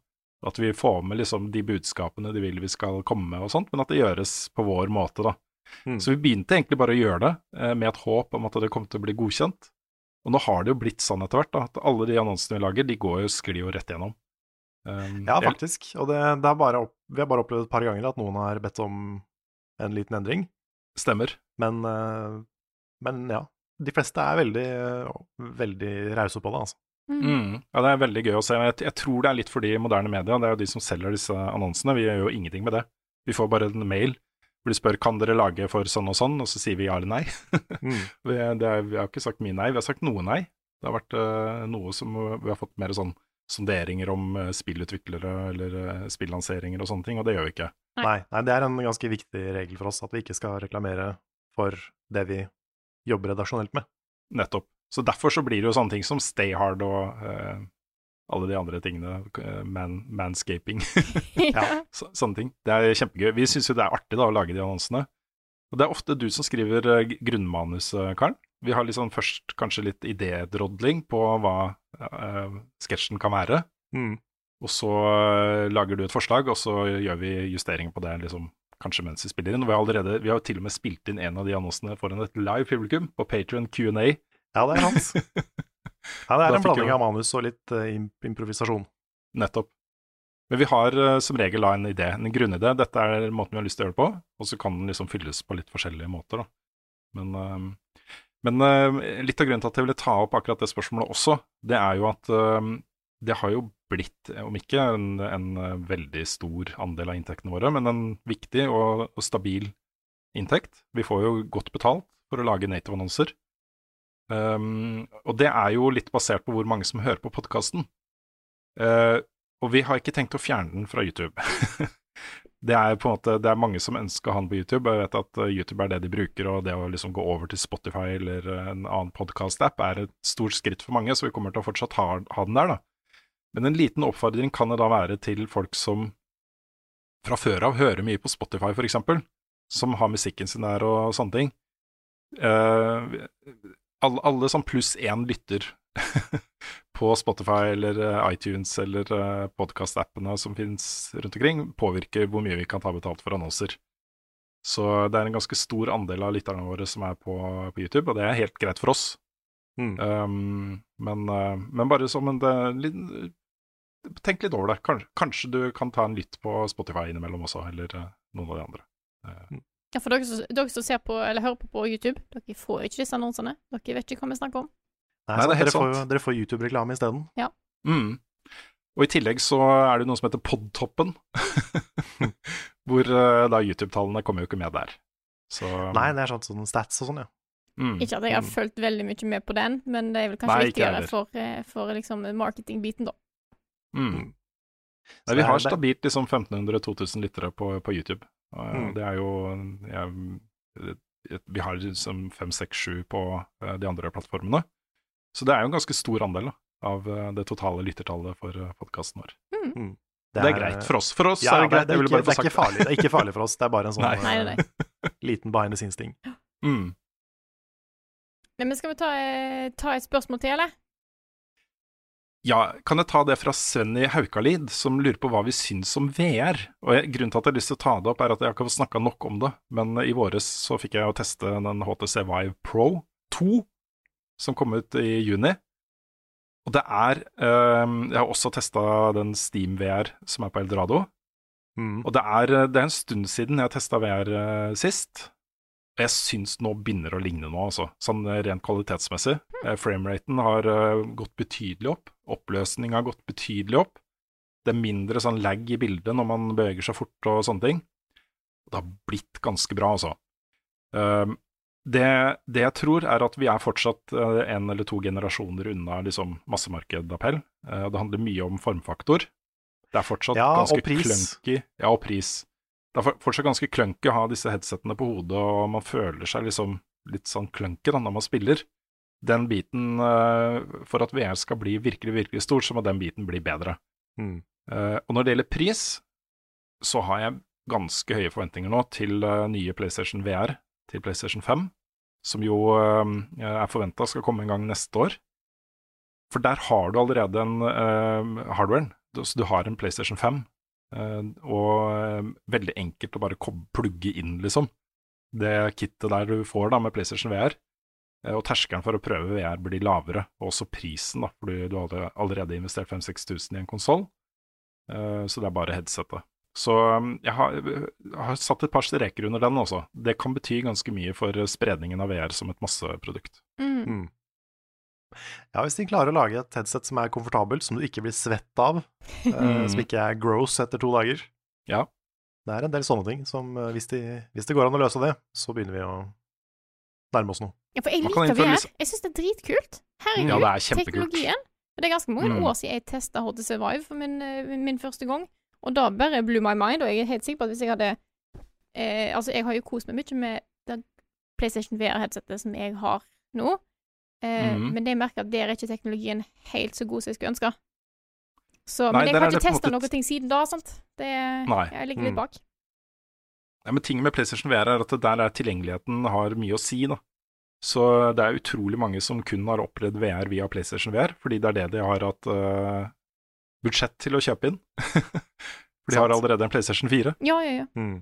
At vi får med liksom de budskapene de vil vi skal komme med og sånt, men at det gjøres på vår måte, da. Mm. Så vi begynte egentlig bare å gjøre det, eh, med et håp om at det kom til å bli godkjent. Og nå har det jo blitt sånn etter hvert, da, at alle de annonsene vi lager, de går jo, sklir jo rett gjennom. Um, ja, faktisk. Og det, det opp, vi har bare opplevd et par ganger at noen har bedt om en liten endring. Stemmer. Men, uh, men ja. De fleste er veldig, veldig rause på det, altså. Mm. Mm. Ja, det er veldig gøy å se. Jeg, jeg, tror det er litt fordi moderne media. Det er jo de som selger disse annonsene. Vi gjør jo ingenting med det. Vi får bare en mail hvor de spør kan dere lage for sånn og sånn, og så sier vi ja eller nei. mm. vi, er, vi, har ikke sagt mye nei, vi har sagt noe nei. Det har vært uh, noe som vi har fått mer sånn sonderinger om uh, spillutviklere eller uh, spillanseringer og sånne ting, og det gjør vi ikke. Nei. nei, det er en ganske viktig regel for oss at vi ikke skal reklamere for det vi jobber redaksjonelt med. Nettopp. Så derfor så blir det jo sånne ting som Stay Hard og uh, alle de andre tingene. Man, manscaping. ja, så, sånne ting. Det er kjempegøy. Vi syns jo det er artig da å lage de annonsene. Og det er ofte du som skriver grunnmanus, Karen. Vi har liksom først kanskje litt idédrodling på hva uh, sketsjen kan være. Mm. Og så uh, lager du et forslag, og så gjør vi justeringer på det liksom, kanskje mens vi spiller inn. Og vi har, allerede, vi har til og med spilt inn en av de annonsene foran et live publikum på Patrion Q&A. Ja, det er hans. ja, det er en blanding av manus og litt uh, improvisasjon. Nettopp. Men vi har uh, som regel en idé, en grunnidé. Dette er måten vi har lyst til å gjøre det på, og så kan den liksom fylles på litt forskjellige måter. da. Men uh, men litt av grunnen til at jeg ville ta opp akkurat det spørsmålet også, det er jo at det har jo blitt, om ikke en, en uh, veldig stor andel av inntektene våre, men en viktig og, og, stabil inntekt. Vi får jo godt betalt for å lage native-annonser. Um, og det er jo litt basert på hvor mange som hører på podkasten. og vi har ikke tenkt å fjerne den fra YouTube. det er på en måte, det er mange som ønsker han på YouTube. Jeg vet at eh, YouTube er det de bruker, og det å liksom gå over til Spotify eller eh, en annen podkast-app er et stort skritt for mange, så vi kommer til å fortsatt ha, ha den der, da. Men en liten oppfordring kan det da være til folk som fra før av hører mye på Spotify, f.eks., som har musikken sin der og sånne ting. eh, alle, alle som pluss én lytter på Spotify eller eh, iTunes eller uh, podkast-appene som finnes rundt omkring, påvirker hvor mye vi kan ta betalt for annonser. Så det er en ganske stor andel av lytterne våre som er på, på YouTube, og det er helt greit for oss. Mm. Um, men, uh, men bare som en litt, Tenk litt over det. Kanskje, kanskje du kan ta en lytt på Spotify innimellom også, eller uh, noen av de andre. Uh, Ja, for dere som, dere som ser på, eller hører på på YouTube, dere får ikke disse annonsene. Dere vet ikke hva vi snakker om. Nei, Nei, det er helt dere, får, sant. dere får YouTube-reklame isteden. Mm. Og i tillegg så er det noe som heter Podtoppen, hvor eh, da YouTube-tallene kommer jo ikke med der. Så Nei, det er sånn, sånn stats og sånn, ja. mm. Ikke at jeg har fulgt veldig mye med på den, men det er vel kanskje Nei, viktigere for, eh, for liksom marketingbiten, da. Mm. Nei, vi er- har stabilt liksom 1500-2000 lyttere på, på YouTube. Og Mm. Det er jo jeg, Vi har liksom 5-6-7 på eh, de andre plattformene. Så det er jo en ganske stor andel da, av eh, det totale lyttertallet for podkasten vår. Mm. Det er, greit for oss. For oss Ja, er det greit. det, er ikke, det, er ikke farlig, det er ikke farlig for oss. Det er bare en sånn Nei. Nei, nei, eh, liten behind the scenes-ting. Mm. Men skal vi ta, eh, ta et spørsmål til, eller? Ja, kan jeg ta det fra Svenny Haukalid, som lurer på hva vi syns om VR? Og jeg, Grunnen til at jeg har lyst til å ta det opp, er at jeg har ikke snakka nok om det. Men i våres så fikk jeg å teste den HTC Vive Pro 2, som kom ut i juni. Og det er eh, Jeg har også testa den Steam VR som er på Eldorado. Mm. Og det er, eh, det er en stund siden jeg testa VR eh, sist. Og jeg syns nå begynner å ligne noe, altså. Sånn eh, rent kvalitetsmessig. Eh, Frameraten har eh, gått betydelig opp. Oppløsning har gått betydelig opp. Det er mindre sånn lag i bildet når man beveger seg fort og sånne ting. Det har blitt ganske bra, altså. Um, det, det jeg tror, er at vi er fortsatt eh, en eller to generasjoner unna liksom, massemarkedappell. Eh, det handler mye om formfaktor. Det er fortsatt Ja, ganske clunky. Ja, og pris. Det er fortsatt ganske clunky å ha disse headsettene på hodet, og man føler seg liksom litt sånn clunky da, når man spiller. Den biten, eh, for at VR skal bli virkelig, virkelig stor, så må den biten bli bedre. Mm. Eh, og når det gjelder pris, så har jeg ganske høye forventninger nå til eh, nye PlayStation VR, til PlayStation 5, som jo er forventa skal komme en gang neste år. For der har du allerede en uh, hardwaren, så du har en PlayStation 5, Uh, og uh, veldig enkelt å bare plugge inn, liksom. Det kittet der du får da med PlayStation VR. Eh, Og terskelen for å prøve VR blir lavere, og også prisen, da, fordi du hadde allerede investert 5000-6000 i en konsoll. Så det er bare headsetet. Så um, jeg har, jeg har satt et par streker under den også. Det kan bety ganske mye for eh, spredningen av VR som et masseprodukt. Mm. Mm. Ja, hvis de klarer å lage et headset som er komfortabelt, som du ikke blir svett av, eh, Mm. som ikke er gross etter to dager. Ja. Det er en del sånne ting som eh, hvis, de, hvis det går an å løse det, så begynner vi å nærme oss noe. Ja, for jeg liker innføre VR. Jeg syns det er dritkult. Herregud, Ja, det er teknologien. Og Det er ganske mange Mm. år siden jeg testa HTC Vive for min, eh, min første gang, og da bare blew my mind, og jeg er helt sikker på at hvis jeg hadde eh, Altså, jeg har jo kost meg mye med det PlayStation VR-headsetet som jeg har nå, eh, mm. men det jeg merker at der er ikke teknologien helt så god som jeg skulle ønske. Så, Nei, men jeg har ikke testa måte- noen ting siden da, sant. Det, Jeg ligger litt Mm. bak. Ja, men ting med PlayStation VR er at der er tilgjengeligheten har mye å si, da. Så det er utrolig mange som kun har opplevd VR via PlayStation VR, fordi det er det de har hatt uh, budsjett til å kjøpe inn. For de har allerede en PlayStation 4. Ja, ja, ja. Mm.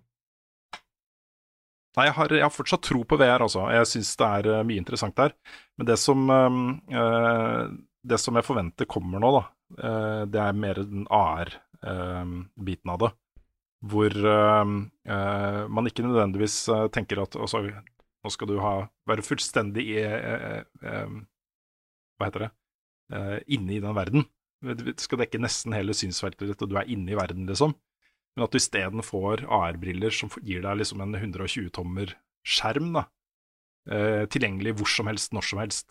Nei, jeg har, jeg har fortsatt tro på VR, altså. Jeg syns det er eh, mye interessant der. Men det som, eh, det som jeg forventer kommer nå, da, uh, det er mer den AR-biten av det. Hvor uh, uh, man ikke nødvendigvis eh, tenker at altså, nå skal du ha, være fullstendig i eh, eh, Hva heter det? Inne i den verden. Du skal dekke nesten hele synsfeltet ditt, og du er inne i verden, liksom. Men at du isteden får AR-briller som gir deg liksom en 120-tommer skjerm, da. Tilgjengelig hvor som helst, når som helst.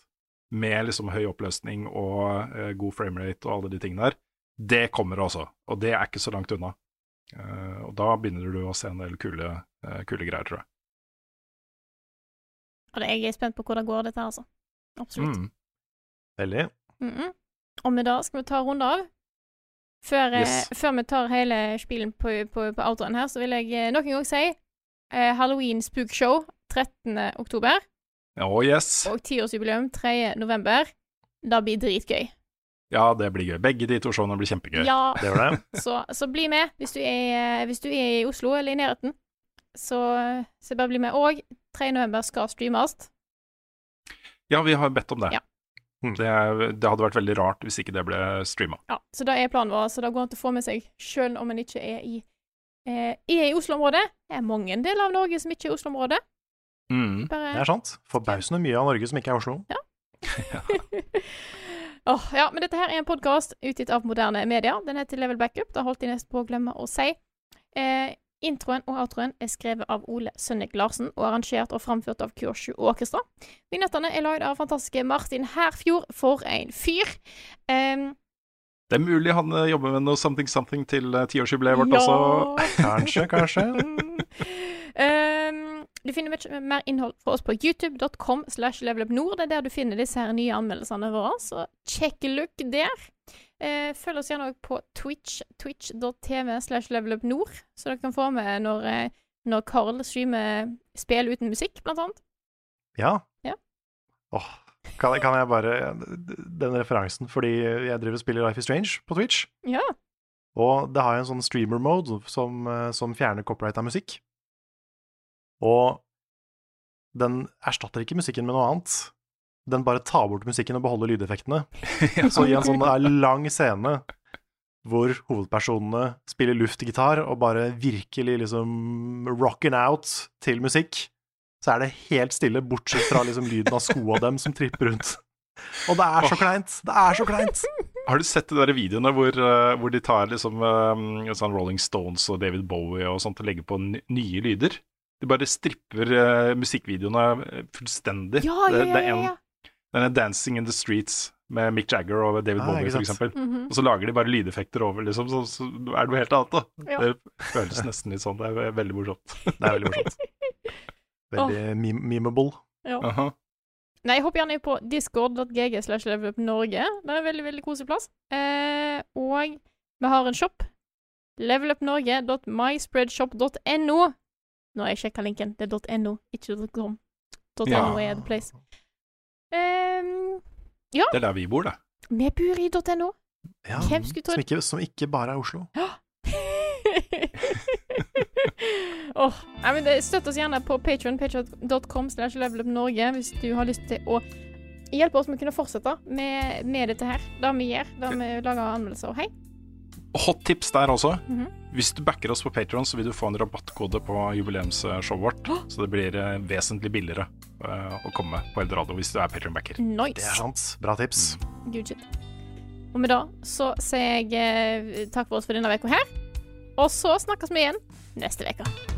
Med liksom høy oppløsning og god framerate og alle de tingene der. Det kommer også, og det er ikke så langt unna. Eh, og da begynner du å se en del kule, eh, kule greier, tror jeg. Og det- jeg er spent på hvor det går, dette her, altså. Absolutt. Mm. Veldig. Mhm. Og med det skal vi ta en runde av. Før, eh, Yes. før vi tar hele spillet på, på, på outroen her, så vil jeg nok en gang si eh, Halloween Spook Show 13. oktober. Oh yes. Og tiårsjubileum 3. november. Det blir dritgøy. Ja, det blir gøy. Begge de to showene blir kjempegøy. Ja, Det det. så, så bli med hvis du, er, hvis du er i Oslo eller i nærheten. Så, så bare bli med. Og 3. november skal streames. Ja, vi har bedt om det. Ja. Det, er- det hadde vært veldig rart hvis ikke det ble streama. Ja, så det er planen vår. Så det går an å få med seg, sjøl om en ikke er i, eh, i Oslo-området. Det er mange deler av Norge som ikke er Oslo-området. Mm. Bare Det er sant. Forbausende mye av Norge som ikke er Oslo. Åh, ja, men dette her er en podkast utgitt av moderne medier. Den heter Level Backup. Det holdt jeg nesten på å glemme å si. Eh, introen og outroen er skrevet av Ole Sønnik Larsen og arrangert og framført av Kyoshu Orkestra. Vignettene er lagd av fantastiske Martin Herfjord. For en fyr! Em, Det er mulig han eh, jobber med noe something something til eh, tiårsjubileet vårt også. Kanskje, kanskje. Du finner mye mer innhold fra oss på youtube.com slash levelupnord. Det er der du finner disse her nye anmeldelsene våre, så check look der. Eh, følg oss gjerne òg på Twitch, twitch.tv slash levelupnord, så dere kan få med når, eh, når Carl streamer spill uten musikk, blant annet. Ja. Ja. Åh, kan, jeg- kan jeg bare Den referansen, fordi jeg driver og spiller Life is Strange på Twitch. Ja. Og det har jo en sånn streamer mode som, eh, som fjerner copyright av musikk. Og den erstatter ikke musikken med noe annet. Den bare tar bort musikken og beholder lydeffektene. Så i en sånn eh, lang scene hvor hovedpersonene spiller luftgitar og bare virkelig liksom rocking out til musikk, så er det helt stille, bortsett fra liksom lyden av skoa dem som tripper rundt. Og det er så kleint! Det er så kleint! Har du sett de der videoene hvor, eh, hvor de tar liksom um, sånn Rolling Stones og David Bowie og sånt og legger på nye lyder? De bare stripper uh, musikkvideoene eh, fullstendig. Ja, ja, ja, ja, det er en-. Denne 'Dancing in the Streets' med Mick Jagger og David Ah, Bowie, f.eks. for -hmm. eksempel. Og så lager de bare lydeffekter over, liksom, så, så er det noe helt annet, da. Ja. Det føles nesten litt sånn. Det er veldig morsomt. Det er veldig morsomt. Veldig oh. memeable. Ja. Aha. Nei, hopp gjerne på discord.gg slash levelupnorge. Det er en veldig, veldig koselig plass. Eh, og vi har en shop. Levelupnorge.myspreadshop.no. Nå har jeg sjekka linken. Det er .no, ikke .com. .no Ja. er the place. Um, ja, Det er der vi bor, da. vi bor i .no. Ja, Hvem skulle trodd? som, som ikke bare er Oslo. oh, nei, men Støtt oss gjerne på Patreon, patreon.com slash levelupnorge hvis du har lyst til å hjelpe oss med å kunne fortsette med, med dette her. Det vi gjør, det vi lager anmeldelser. Hei. Hot tips der også. Mhm. Hvis du backer oss på Patreon, så vil du få en rabattkode på jubileumsshowet vårt. Så det blir eh, vesentlig billigere uh, å komme på Eldorado hvis du er Patreon-backer. Nice. Det er sant. Bra tips. Good shit. Og med det så sier jeg uh, takk for oss for denne uka her. Og så snakkes vi igjen neste uke.